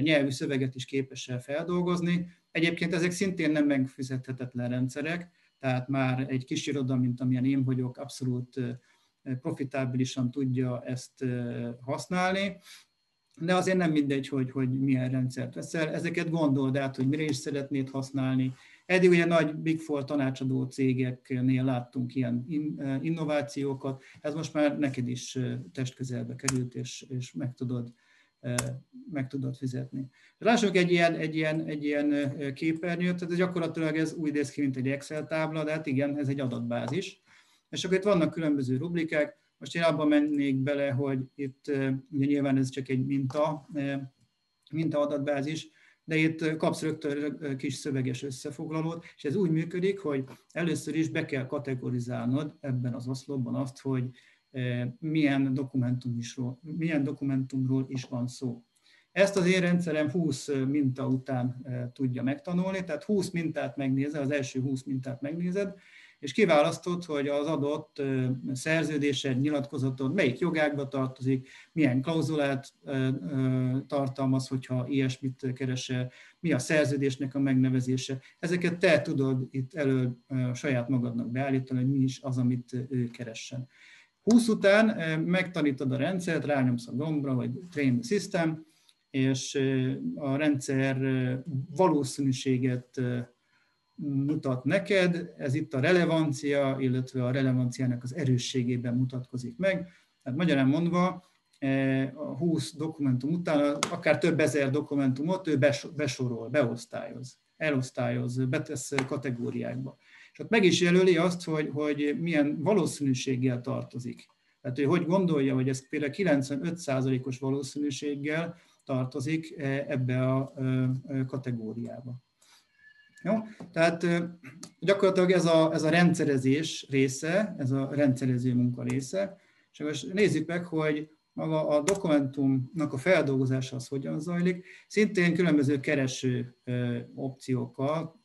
nyelvű szöveget is képes el feldolgozni. Egyébként ezek szintén nem megfizethetetlen rendszerek, tehát már egy kis iroda, mint amilyen én vagyok, abszolút profitábilisan tudja ezt használni, de azért nem mindegy, hogy, hogy milyen rendszert veszel. Ezeket gondold át, hogy mire is szeretnéd használni. Eddig ugye nagy Big Four tanácsadó cégeknél láttunk ilyen innovációkat, ez most már neked is testközelbe került, és, és meg tudod meg tudod fizetni. Lássuk egy ilyen, egy ilyen, egy ilyen képernyőt, tehát gyakorlatilag ez úgy néz ki, mint egy Excel tábla, de hát igen, ez egy adatbázis. És akkor itt vannak különböző rublikák, most én abban mennék bele, hogy itt ugye nyilván ez csak egy minta, minta adatbázis, de itt kapsz rögtön kis szöveges összefoglalót, és ez úgy működik, hogy először is be kell kategorizálnod ebben az oszlopban azt, hogy milyen, dokumentumról, milyen dokumentumról is van szó. Ezt az én rendszerem 20 minta után tudja megtanulni, tehát 20 mintát megnézed, az első 20 mintát megnézed, és kiválasztod, hogy az adott szerződésed, nyilatkozatod melyik jogákba tartozik, milyen klauzulát tartalmaz, hogyha ilyesmit keresel, mi a szerződésnek a megnevezése. Ezeket te tudod itt elő saját magadnak beállítani, hogy mi is az, amit ő keressen. 20 után megtanítod a rendszert, rányomsz a gombra, vagy train the system, és a rendszer valószínűséget mutat neked, ez itt a relevancia, illetve a relevanciának az erősségében mutatkozik meg. Tehát magyarán mondva, a 20 dokumentum után akár több ezer dokumentumot ő besorol, beosztályoz, elosztályoz, betesz kategóriákba és ott meg is jelöli azt, hogy, hogy milyen valószínűséggel tartozik. Tehát ő hogy gondolja, hogy ez például 95%-os valószínűséggel tartozik e, ebbe a kategóriába. Jó? Tehát gyakorlatilag ez a, ez a rendszerezés része, ez a rendszerező munka része, és most nézzük meg, hogy maga a dokumentumnak a feldolgozása az hogyan zajlik. Szintén különböző kereső opciókkal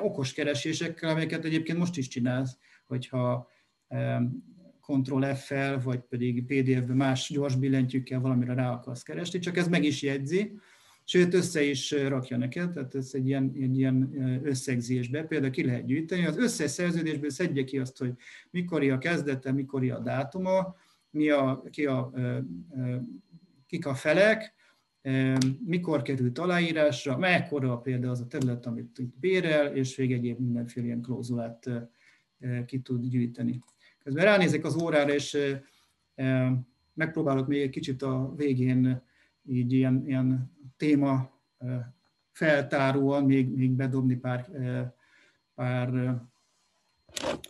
okos keresésekkel, amelyeket egyébként most is csinálsz, hogyha Ctrl F-fel, vagy pedig PDF-ben más gyors billentyűkkel valamire rá akarsz keresni, csak ez meg is jegyzi, sőt össze is rakja neked, tehát ez egy ilyen, egy ilyen összegzésbe, például ki lehet gyűjteni, az összes szerződésből szedje ki azt, hogy mikor a kezdete, mikor a dátuma, mi a, ki a, kik a felek, mikor került aláírásra, mekkora például az a terület, amit itt bérel, és még egyéb mindenféle ilyen klauzulát ki tud gyűjteni. Közben ránézek az órára, és megpróbálok még egy kicsit a végén így ilyen, ilyen téma feltáróan még, még bedobni pár, pár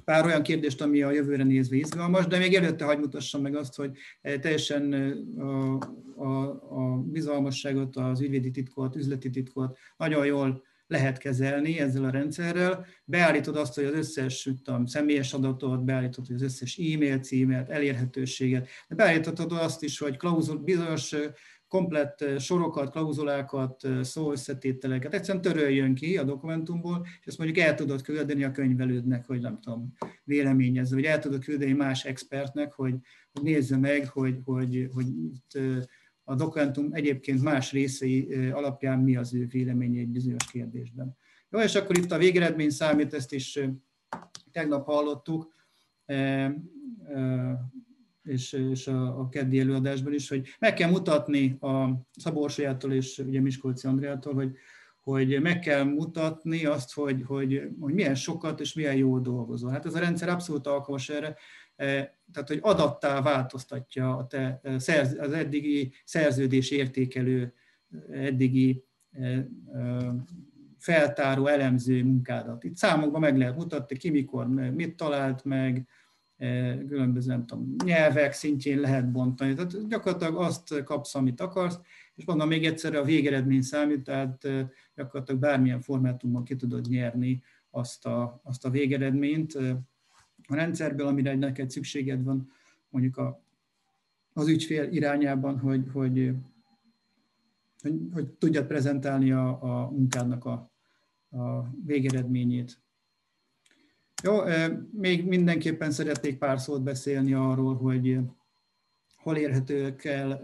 pár olyan kérdést, ami a jövőre nézve izgalmas, de még előtte hagyd mutassam meg azt, hogy teljesen a, a, a bizalmasságot, az ügyvédi titkot, üzleti titkot nagyon jól lehet kezelni ezzel a rendszerrel. Beállítod azt, hogy az összes tudom, személyes adatot, beállítod hogy az összes e-mail címet, elérhetőséget, de beállítod azt is, hogy klauzul, bizonyos komplett sorokat, klauzulákat, szóösszetételeket egyszerűen töröljön ki a dokumentumból, és ezt mondjuk el tudod küldeni a könyvelődnek, hogy nem tudom, véleményezze, vagy el tudod küldeni más expertnek, hogy, hogy nézze meg, hogy, hogy, hogy a dokumentum egyébként más részei alapján mi az ő véleménye egy bizonyos kérdésben. Jó, és akkor itt a végeredmény számít, ezt is tegnap hallottuk, és, és a, a keddi előadásban is, hogy meg kell mutatni a Szaborsajától és ugye Miskolci Andriától, hogy, hogy meg kell mutatni azt, hogy, hogy, hogy milyen sokat és milyen jól dolgozol. Hát ez a rendszer abszolút alkalmas erre, tehát hogy adattá változtatja a te az eddigi szerződés értékelő, eddigi feltáró, elemző munkádat. Itt számokban meg lehet mutatni, ki mikor mit talált meg, különböző nem tudom, nyelvek szintjén lehet bontani. Tehát gyakorlatilag azt kapsz, amit akarsz, és mondom még egyszer, a végeredmény számít, tehát gyakorlatilag bármilyen formátumban ki tudod nyerni azt a, azt a végeredményt a rendszerből, amire neked szükséged van, mondjuk a, az ügyfél irányában, hogy, hogy, hogy, hogy tudjad prezentálni a, a munkádnak a, a végeredményét. Jó, még mindenképpen szeretnék pár szót beszélni arról, hogy hol érhetők el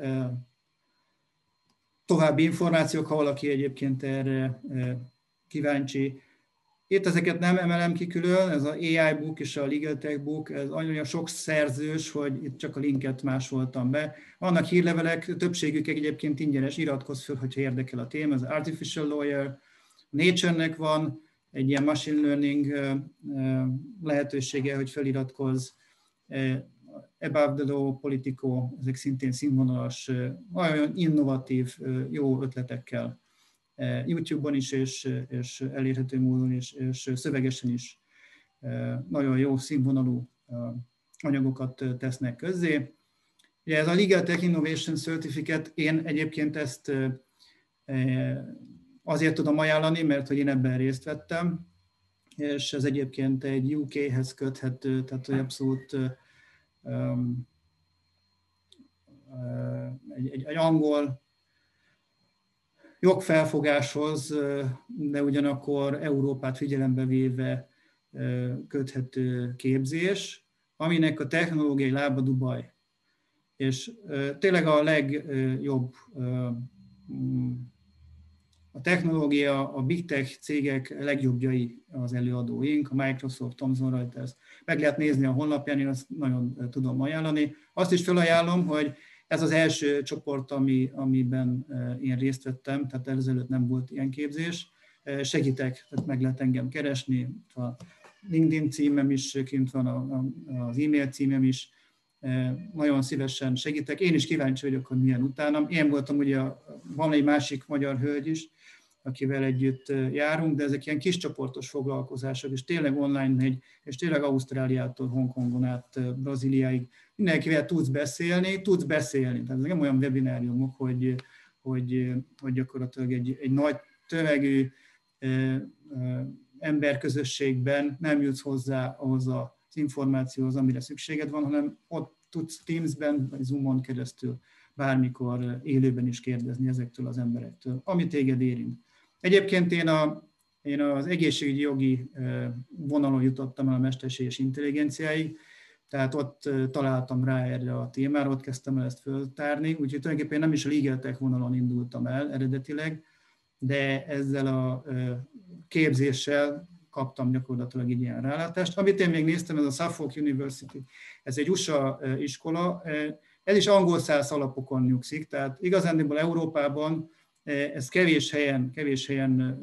további információk, ha valaki egyébként erre kíváncsi. Itt ezeket nem emelem ki külön, ez a AI Book és a Legal Tech Book, ez olyan sok szerzős, hogy itt csak a linket másoltam be. Vannak hírlevelek, többségük egyébként ingyenes, iratkozz föl, hogyha érdekel a téma, az Artificial Lawyer, Nature-nek van, egy ilyen machine learning lehetősége, hogy feliratkozz. Above the Law, Politico, ezek szintén színvonalas, nagyon innovatív, jó ötletekkel. YouTube-on is, és, és elérhető módon is, és szövegesen is nagyon jó színvonalú anyagokat tesznek közzé. Ugye ez a Legal Tech Innovation Certificate, én egyébként ezt Azért tudom ajánlani, mert hogy én ebben részt vettem, és ez egyébként egy UK-hez köthető, tehát hogy abszolút um, egy, egy, egy angol jogfelfogáshoz, de ugyanakkor Európát figyelembe véve köthető képzés, aminek a technológiai lába Dubaj. És tényleg a legjobb a technológia, a big tech cégek legjobbjai az előadóink, a Microsoft, Thomson Reuters. Meg lehet nézni a honlapján, én azt nagyon tudom ajánlani. Azt is felajánlom, hogy ez az első csoport, ami, amiben én részt vettem, tehát ezelőtt nem volt ilyen képzés. Segítek, tehát meg lehet engem keresni, a LinkedIn címem is kint van, az e-mail címem is, nagyon szívesen segítek. Én is kíváncsi vagyok, hogy milyen utánam. Én voltam ugye, van egy másik magyar hölgy is, akivel együtt járunk, de ezek ilyen kis csoportos foglalkozások, és tényleg online megy, és tényleg Ausztráliától, Hongkongon át Brazíliáig mindenkivel tudsz beszélni, tudsz beszélni. Tehát ez nem olyan webináriumok, hogy, hogy, hogy gyakorlatilag egy, egy nagy tömegű emberközösségben nem jutsz hozzá ahhoz az információhoz, amire szükséged van, hanem ott tudsz Teamsben vagy Zoomon keresztül bármikor élőben is kérdezni ezektől az emberektől, ami téged érint. Egyébként én, a, én az egészségügyi jogi vonalon jutottam el a mesterséges intelligenciáig, tehát ott találtam rá erre a témára, ott kezdtem el ezt föltárni, úgyhogy tulajdonképpen nem is a legal vonalon indultam el eredetileg, de ezzel a képzéssel kaptam gyakorlatilag egy ilyen rálátást. Amit én még néztem, ez a Suffolk University, ez egy USA iskola, ez is angol száz alapokon nyugszik, tehát igazándiból Európában ez kevés helyen, kevés helyen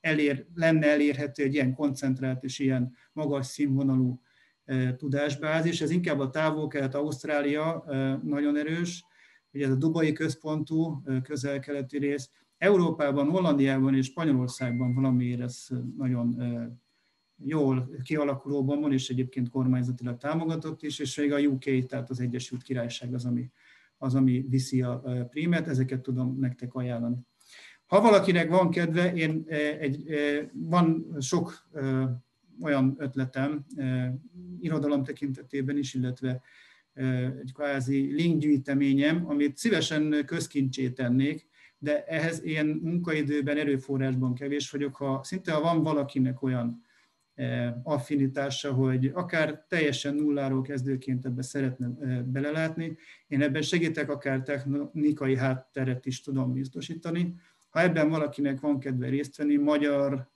elér, lenne elérhető egy ilyen koncentrált és ilyen magas színvonalú tudásbázis. Ez inkább a távol-kelet, Ausztrália nagyon erős, ugye ez a dubai központú közel-keleti rész. Európában, Hollandiában és Spanyolországban valamiért ez nagyon jól kialakulóban van, és egyébként kormányzatilag támogatott is, és még a UK, tehát az Egyesült Királyság az, ami az, ami viszi a prímet, ezeket tudom nektek ajánlani. Ha valakinek van kedve, én egy, van sok olyan ötletem irodalom tekintetében is, illetve egy kvázi linkgyűjteményem, amit szívesen közkincsé tennék, de ehhez ilyen munkaidőben, erőforrásban kevés vagyok. Ha szinte ha van valakinek olyan affinitása, hogy akár teljesen nulláról kezdőként ebbe szeretne belelátni, én ebben segítek, akár technikai hátteret is tudom biztosítani. Ha ebben valakinek van kedve részt venni, magyar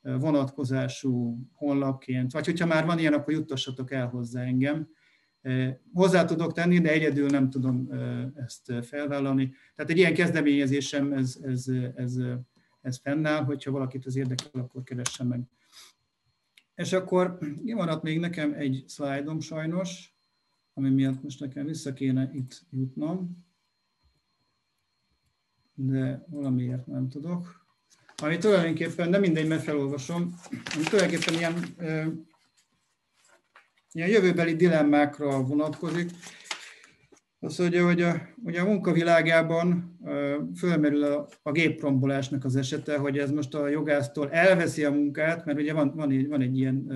vonatkozású honlapként, vagy hogyha már van ilyen, akkor juttassatok el hozzá engem. Hozzá tudok tenni, de egyedül nem tudom ezt felvállalni. Tehát egy ilyen kezdeményezésem, ez, ez, ez, ez fennáll, hogyha valakit az érdekel, akkor keressen meg. És akkor kimaradt még nekem egy szlájdom sajnos, ami miatt most nekem vissza kéne itt jutnom, de valamiért nem tudok. Ami tulajdonképpen nem mindegy, mert felolvasom, ami tulajdonképpen ilyen, ilyen jövőbeli dilemmákra vonatkozik. Az, hogy, hogy a, ugye a munkavilágában fölmerül a, a géprombolásnak az esete, hogy ez most a jogásztól elveszi a munkát, mert ugye van, van, egy, van egy ilyen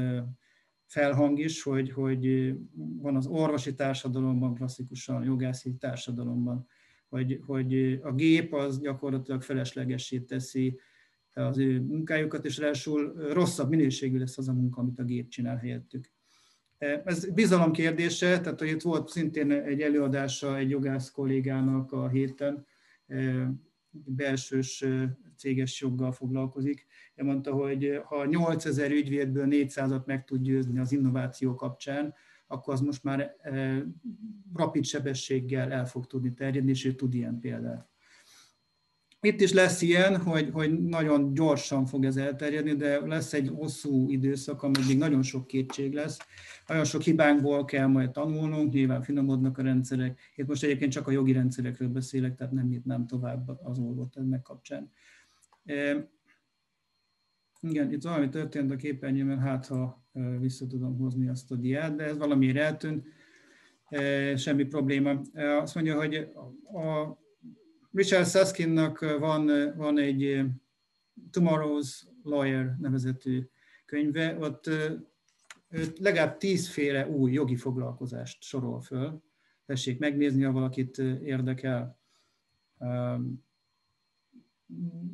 felhang is, hogy, hogy van az orvosi társadalomban, klasszikusan jogászi társadalomban, hogy, hogy a gép az gyakorlatilag feleslegessé teszi az ő munkájukat, és ráadásul rosszabb minőségű lesz az a munka, amit a gép csinál helyettük. Ez bizalom kérdése, tehát hogy itt volt szintén egy előadása egy jogász kollégának a héten, belsős céges joggal foglalkozik. Ő mondta, hogy ha 8000 ügyvédből 400-at meg tud győzni az innováció kapcsán, akkor az most már rapid sebességgel el fog tudni terjedni, és ő tud ilyen példát. Itt is lesz ilyen, hogy, hogy nagyon gyorsan fog ez elterjedni, de lesz egy hosszú időszak, ameddig nagyon sok kétség lesz. Nagyon sok hibánkból kell majd tanulnunk, nyilván finomodnak a rendszerek. Itt most egyébként csak a jogi rendszerekről beszélek, tehát nem nyitnám tovább az olvot ennek kapcsán. E, igen, itt valami történt a képernyőben, hát ha vissza tudom hozni azt a diát, de ez valamiért eltűnt, e, semmi probléma. Azt mondja, hogy a Richard Suskinnak van, van egy Tomorrow's Lawyer nevezetű könyve, ott legalább tízféle új jogi foglalkozást sorol föl. Tessék megnézni, ha valakit érdekel.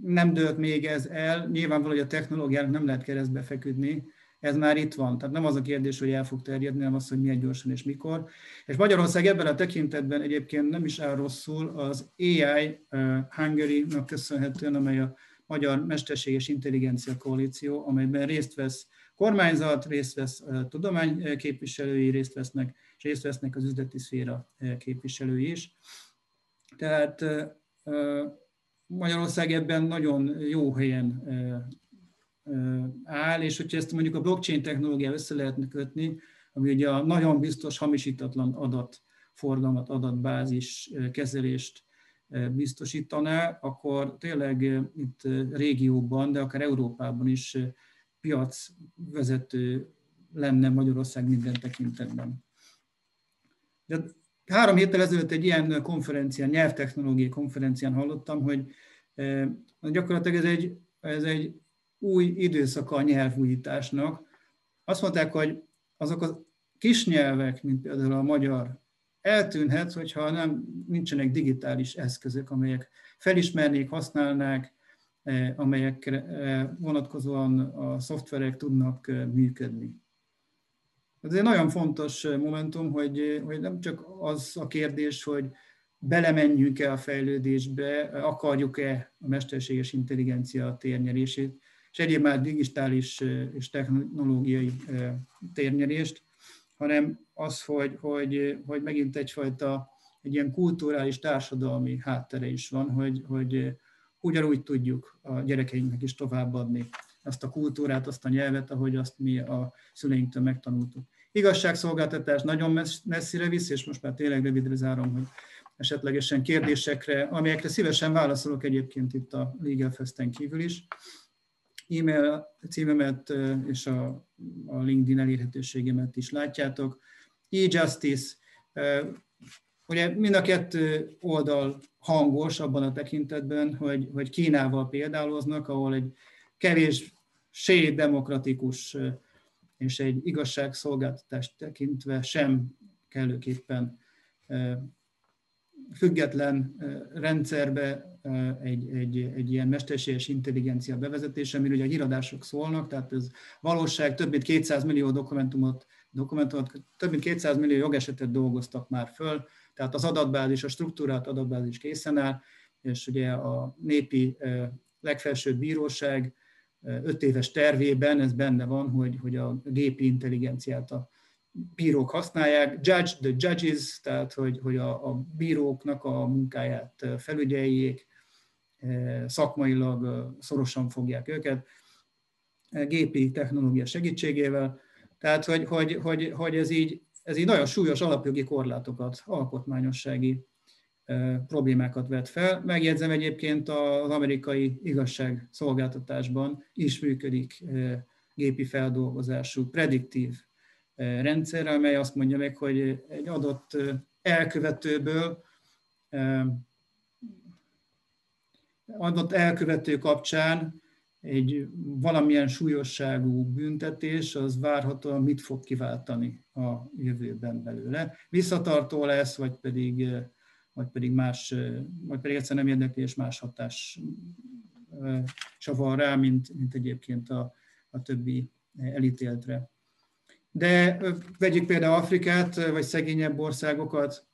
Nem dőlt még ez el, nyilvánvaló, hogy a technológiának nem lehet keresztbe feküdni, ez már itt van. Tehát nem az a kérdés, hogy el fog terjedni, hanem az, hogy milyen gyorsan és mikor. És Magyarország ebben a tekintetben egyébként nem is áll rosszul az AI Hungary-nak köszönhetően, amely a Magyar Mesterséges Intelligencia Koalíció, amelyben részt vesz kormányzat, részt vesz tudomány képviselői, részt vesznek, és részt vesznek az üzleti szféra képviselői is. Tehát Magyarország ebben nagyon jó helyen áll, és hogyha ezt mondjuk a blockchain technológia össze lehetne kötni, ami ugye a nagyon biztos hamisítatlan adatforgalmat, adatbázis kezelést biztosítaná, akkor tényleg itt régióban, de akár Európában is piacvezető lenne Magyarország minden tekintetben. De három héttel ezelőtt egy ilyen konferencián, nyelvtechnológiai konferencián hallottam, hogy gyakorlatilag ez egy, ez egy új időszaka a nyelvújításnak. Azt mondták, hogy azok a kis nyelvek, mint például a magyar, eltűnhet, hogyha nem, nincsenek digitális eszközök, amelyek felismernék, használnák, eh, amelyekre eh, vonatkozóan a szoftverek tudnak eh, működni. Ez egy nagyon fontos momentum, hogy, hogy nem csak az a kérdés, hogy belemenjünk-e a fejlődésbe, akarjuk-e a mesterséges intelligencia térnyerését, és egyéb már digitális és technológiai térnyerést, hanem az, hogy, hogy, hogy megint egyfajta egy ilyen kulturális, társadalmi háttere is van, hogy, hogy ugyanúgy tudjuk a gyerekeinknek is továbbadni azt a kultúrát, azt a nyelvet, ahogy azt mi a szüleinktől megtanultuk. Igazságszolgáltatás nagyon messzire visz, és most már tényleg rövidre zárom, hogy esetlegesen kérdésekre, amelyekre szívesen válaszolok egyébként itt a Legal Festen kívül is e-mail címemet és a, a LinkedIn elérhetőségemet is látjátok. E-Justice, ugye mind a kettő oldal hangos abban a tekintetben, hogy, hogy Kínával példáloznak, ahol egy kevés sé demokratikus és egy igazságszolgáltatást tekintve sem kellőképpen független rendszerbe egy, egy, egy ilyen mesterséges intelligencia bevezetése, amiről ugye a híradások szólnak, tehát ez valóság több mint 200 millió dokumentumot, dokumentumot több mint 200 millió jogesetet dolgoztak már föl, tehát az adatbázis, a struktúrát adatbázis készen áll, és ugye a népi legfelsőbb bíróság öt éves tervében ez benne van, hogy, hogy a gépi intelligenciát a bírók használják, judge the judges, tehát hogy, hogy a, a bíróknak a munkáját felügyeljék, szakmailag szorosan fogják őket, gépi technológia segítségével, tehát hogy, hogy, hogy, hogy ez, így, ez így nagyon súlyos alapjogi korlátokat, alkotmányossági problémákat vet fel. Megjegyzem egyébként az amerikai igazságszolgáltatásban is működik gépi feldolgozású prediktív rendszer, amely azt mondja meg, hogy egy adott elkövetőből adott elkövető kapcsán egy valamilyen súlyosságú büntetés, az várhatóan mit fog kiváltani a jövőben belőle. Visszatartó lesz, vagy pedig, vagy pedig más, vagy pedig egyszer nem érdekli, és más hatás van rá, mint, mint egyébként a, a többi elítéltre. De vegyük például Afrikát, vagy szegényebb országokat,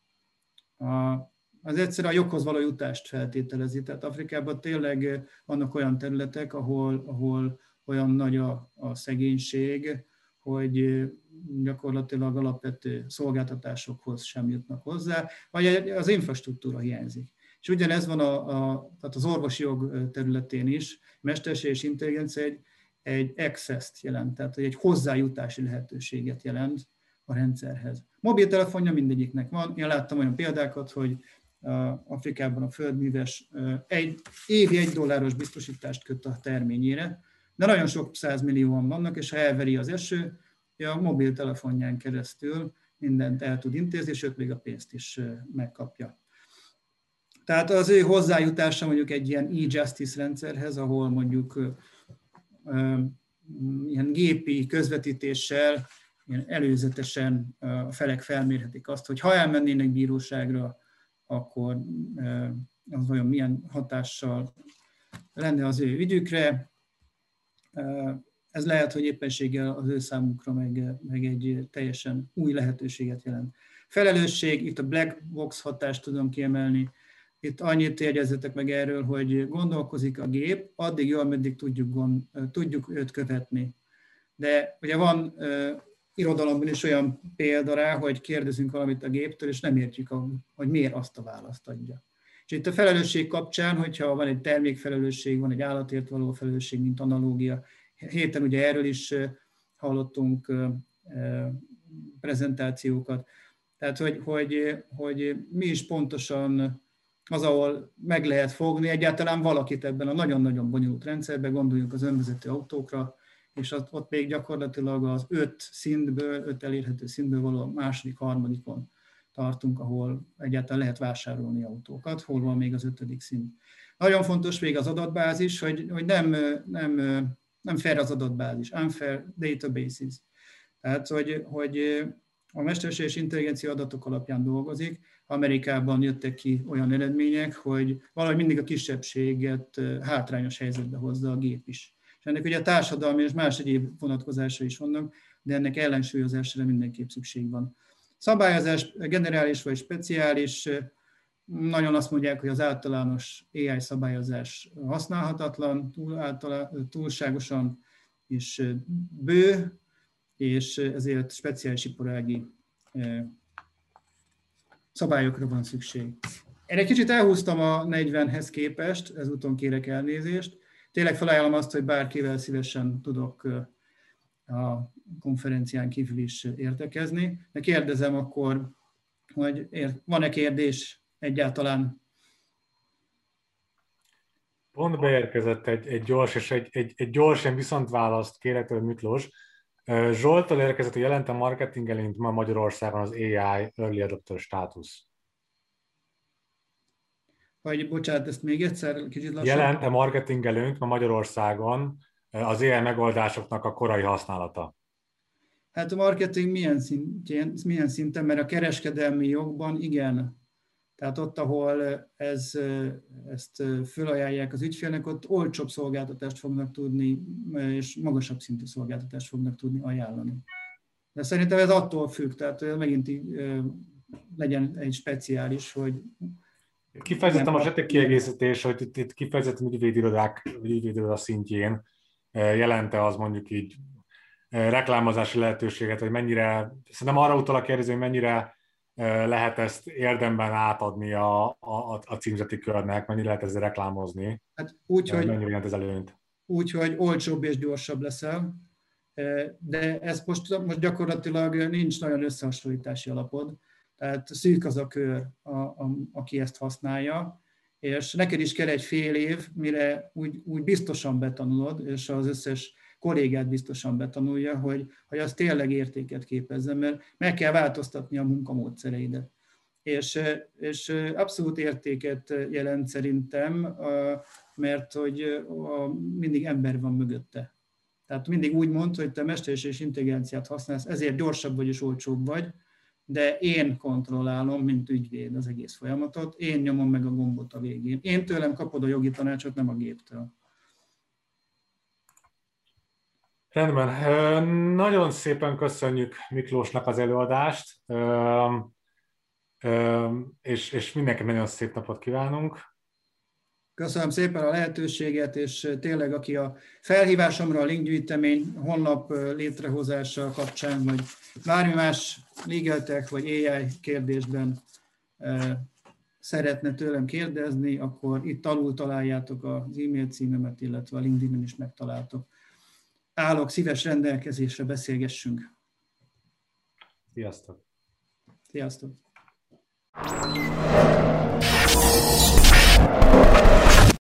az egyszer a joghoz való jutást feltételezi. Tehát Afrikában tényleg vannak olyan területek, ahol, ahol olyan nagy a, a szegénység, hogy gyakorlatilag alapvető szolgáltatásokhoz sem jutnak hozzá, vagy az infrastruktúra hiányzik. És ugyanez van a, a, tehát az orvosi jog területén is, mesterség és intelligencia egy, egy access-t jelent, tehát egy hozzájutási lehetőséget jelent a rendszerhez. Mobiltelefonja mindegyiknek van. Én láttam olyan példákat, hogy Afrikában a földműves egy, évi egy dolláros biztosítást köt a terményére, de nagyon sok százmillióan vannak, és ha elveri az eső, a mobiltelefonján keresztül mindent el tud intézni, sőt, még a pénzt is megkapja. Tehát az ő hozzájutása mondjuk egy ilyen e-justice rendszerhez, ahol mondjuk ilyen gépi közvetítéssel ilyen előzetesen a felek felmérhetik azt, hogy ha elmennének bíróságra, akkor az vajon milyen hatással lenne az ő ügyükre. Ez lehet, hogy éppenséggel az ő számukra meg, meg egy teljesen új lehetőséget jelent. Felelősség, itt a black box hatást tudom kiemelni, itt annyit jegyezetek meg erről, hogy gondolkozik a gép, addig jó, ameddig tudjuk, gond, tudjuk őt követni. De ugye van irodalomban is olyan példa rá, hogy kérdezünk valamit a géptől, és nem értjük, a, hogy miért azt a választ adja. És itt a felelősség kapcsán, hogyha van egy termékfelelősség, van egy állatért való felelősség, mint analógia, héten ugye erről is hallottunk prezentációkat, tehát hogy, hogy, hogy mi is pontosan az, ahol meg lehet fogni egyáltalán valakit ebben a nagyon-nagyon bonyolult rendszerben, gondoljunk az önvezető autókra, és ott, még gyakorlatilag az öt szintből, öt elérhető szintből való második, harmadikon tartunk, ahol egyáltalán lehet vásárolni autókat, hol van még az ötödik szint. Nagyon fontos még az adatbázis, hogy, hogy nem, nem, nem fair az adatbázis, unfair databases. Tehát, hogy, hogy a mesterséges intelligencia adatok alapján dolgozik. Amerikában jöttek ki olyan eredmények, hogy valahogy mindig a kisebbséget hátrányos helyzetbe hozza a gép is. És ennek ugye a társadalmi és más egyéb vonatkozása is vannak, de ennek ellensúlyozására mindenképp szükség van. Szabályozás generális vagy speciális, nagyon azt mondják, hogy az általános AI szabályozás használhatatlan, túl általá, túlságosan és bő, és ezért speciális iparági szabályokra van szükség. Én egy kicsit elhúztam a 40-hez képest, ezúton kérek elnézést. Tényleg felajánlom azt, hogy bárkivel szívesen tudok a konferencián kívül is értekezni. De kérdezem akkor, hogy van-e kérdés egyáltalán? Pont beérkezett egy, egy gyors és egy, egy, egy gyorsan viszont választ kérek tőle Miklós. Zsoltól érkezett, hogy jelent a marketing előnyt ma Magyarországon az AI Early Adopter státusz. Vagy bocsánat, ezt még egyszer kicsit lassan. Jelent a marketing előnyt ma Magyarországon az AI megoldásoknak a korai használata? Hát a marketing milyen, szintén, milyen szinten, mert a kereskedelmi jogban igen. Tehát ott, ahol ez, ezt fölajánlják az ügyfélnek, ott olcsóbb szolgáltatást fognak tudni, és magasabb szintű szolgáltatást fognak tudni ajánlani. De szerintem ez attól függ, tehát megint legyen egy speciális, hogy Kifejezetten most egy kiegészítés, hogy itt, itt kifejezetten ügyvédirodák, ügyvédiroda szintjén jelente az mondjuk így reklámozási lehetőséget, hogy mennyire, szerintem arra utal a kérdező, hogy mennyire lehet ezt érdemben átadni a, a, a címzeti körnek, mennyire lehet ezzel reklámozni? Hát úgy, hogy, mennyire jelent ez előnyt? Úgy, hogy olcsóbb és gyorsabb leszel, de ez most, most gyakorlatilag nincs nagyon összehasonlítási alapod, tehát szűk az a kör, a, a, aki ezt használja, és neked is kell egy fél év, mire úgy, úgy biztosan betanulod, és az összes kollégát biztosan betanulja, hogy, hogy az tényleg értéket képezzen, mert meg kell változtatni a munkamódszereidet. És, és abszolút értéket jelent szerintem, mert hogy mindig ember van mögötte. Tehát mindig úgy mond, hogy te mesterség és intelligenciát használsz, ezért gyorsabb vagy és olcsóbb vagy, de én kontrollálom, mint ügyvéd az egész folyamatot, én nyomom meg a gombot a végén. Én tőlem kapod a jogi tanácsot, nem a géptől. Rendben. Nagyon szépen köszönjük Miklósnak az előadást, és, és mindenki nagyon szép napot kívánunk. Köszönöm szépen a lehetőséget, és tényleg aki a felhívásomra a linkgyűjtemény honlap létrehozása kapcsán, vagy bármi más legaltech vagy AI kérdésben szeretne tőlem kérdezni, akkor itt alul találjátok az e-mail címemet, illetve a LinkedIn-en is megtaláltok állok szíves rendelkezésre, beszélgessünk. Sziasztok! Sziasztok!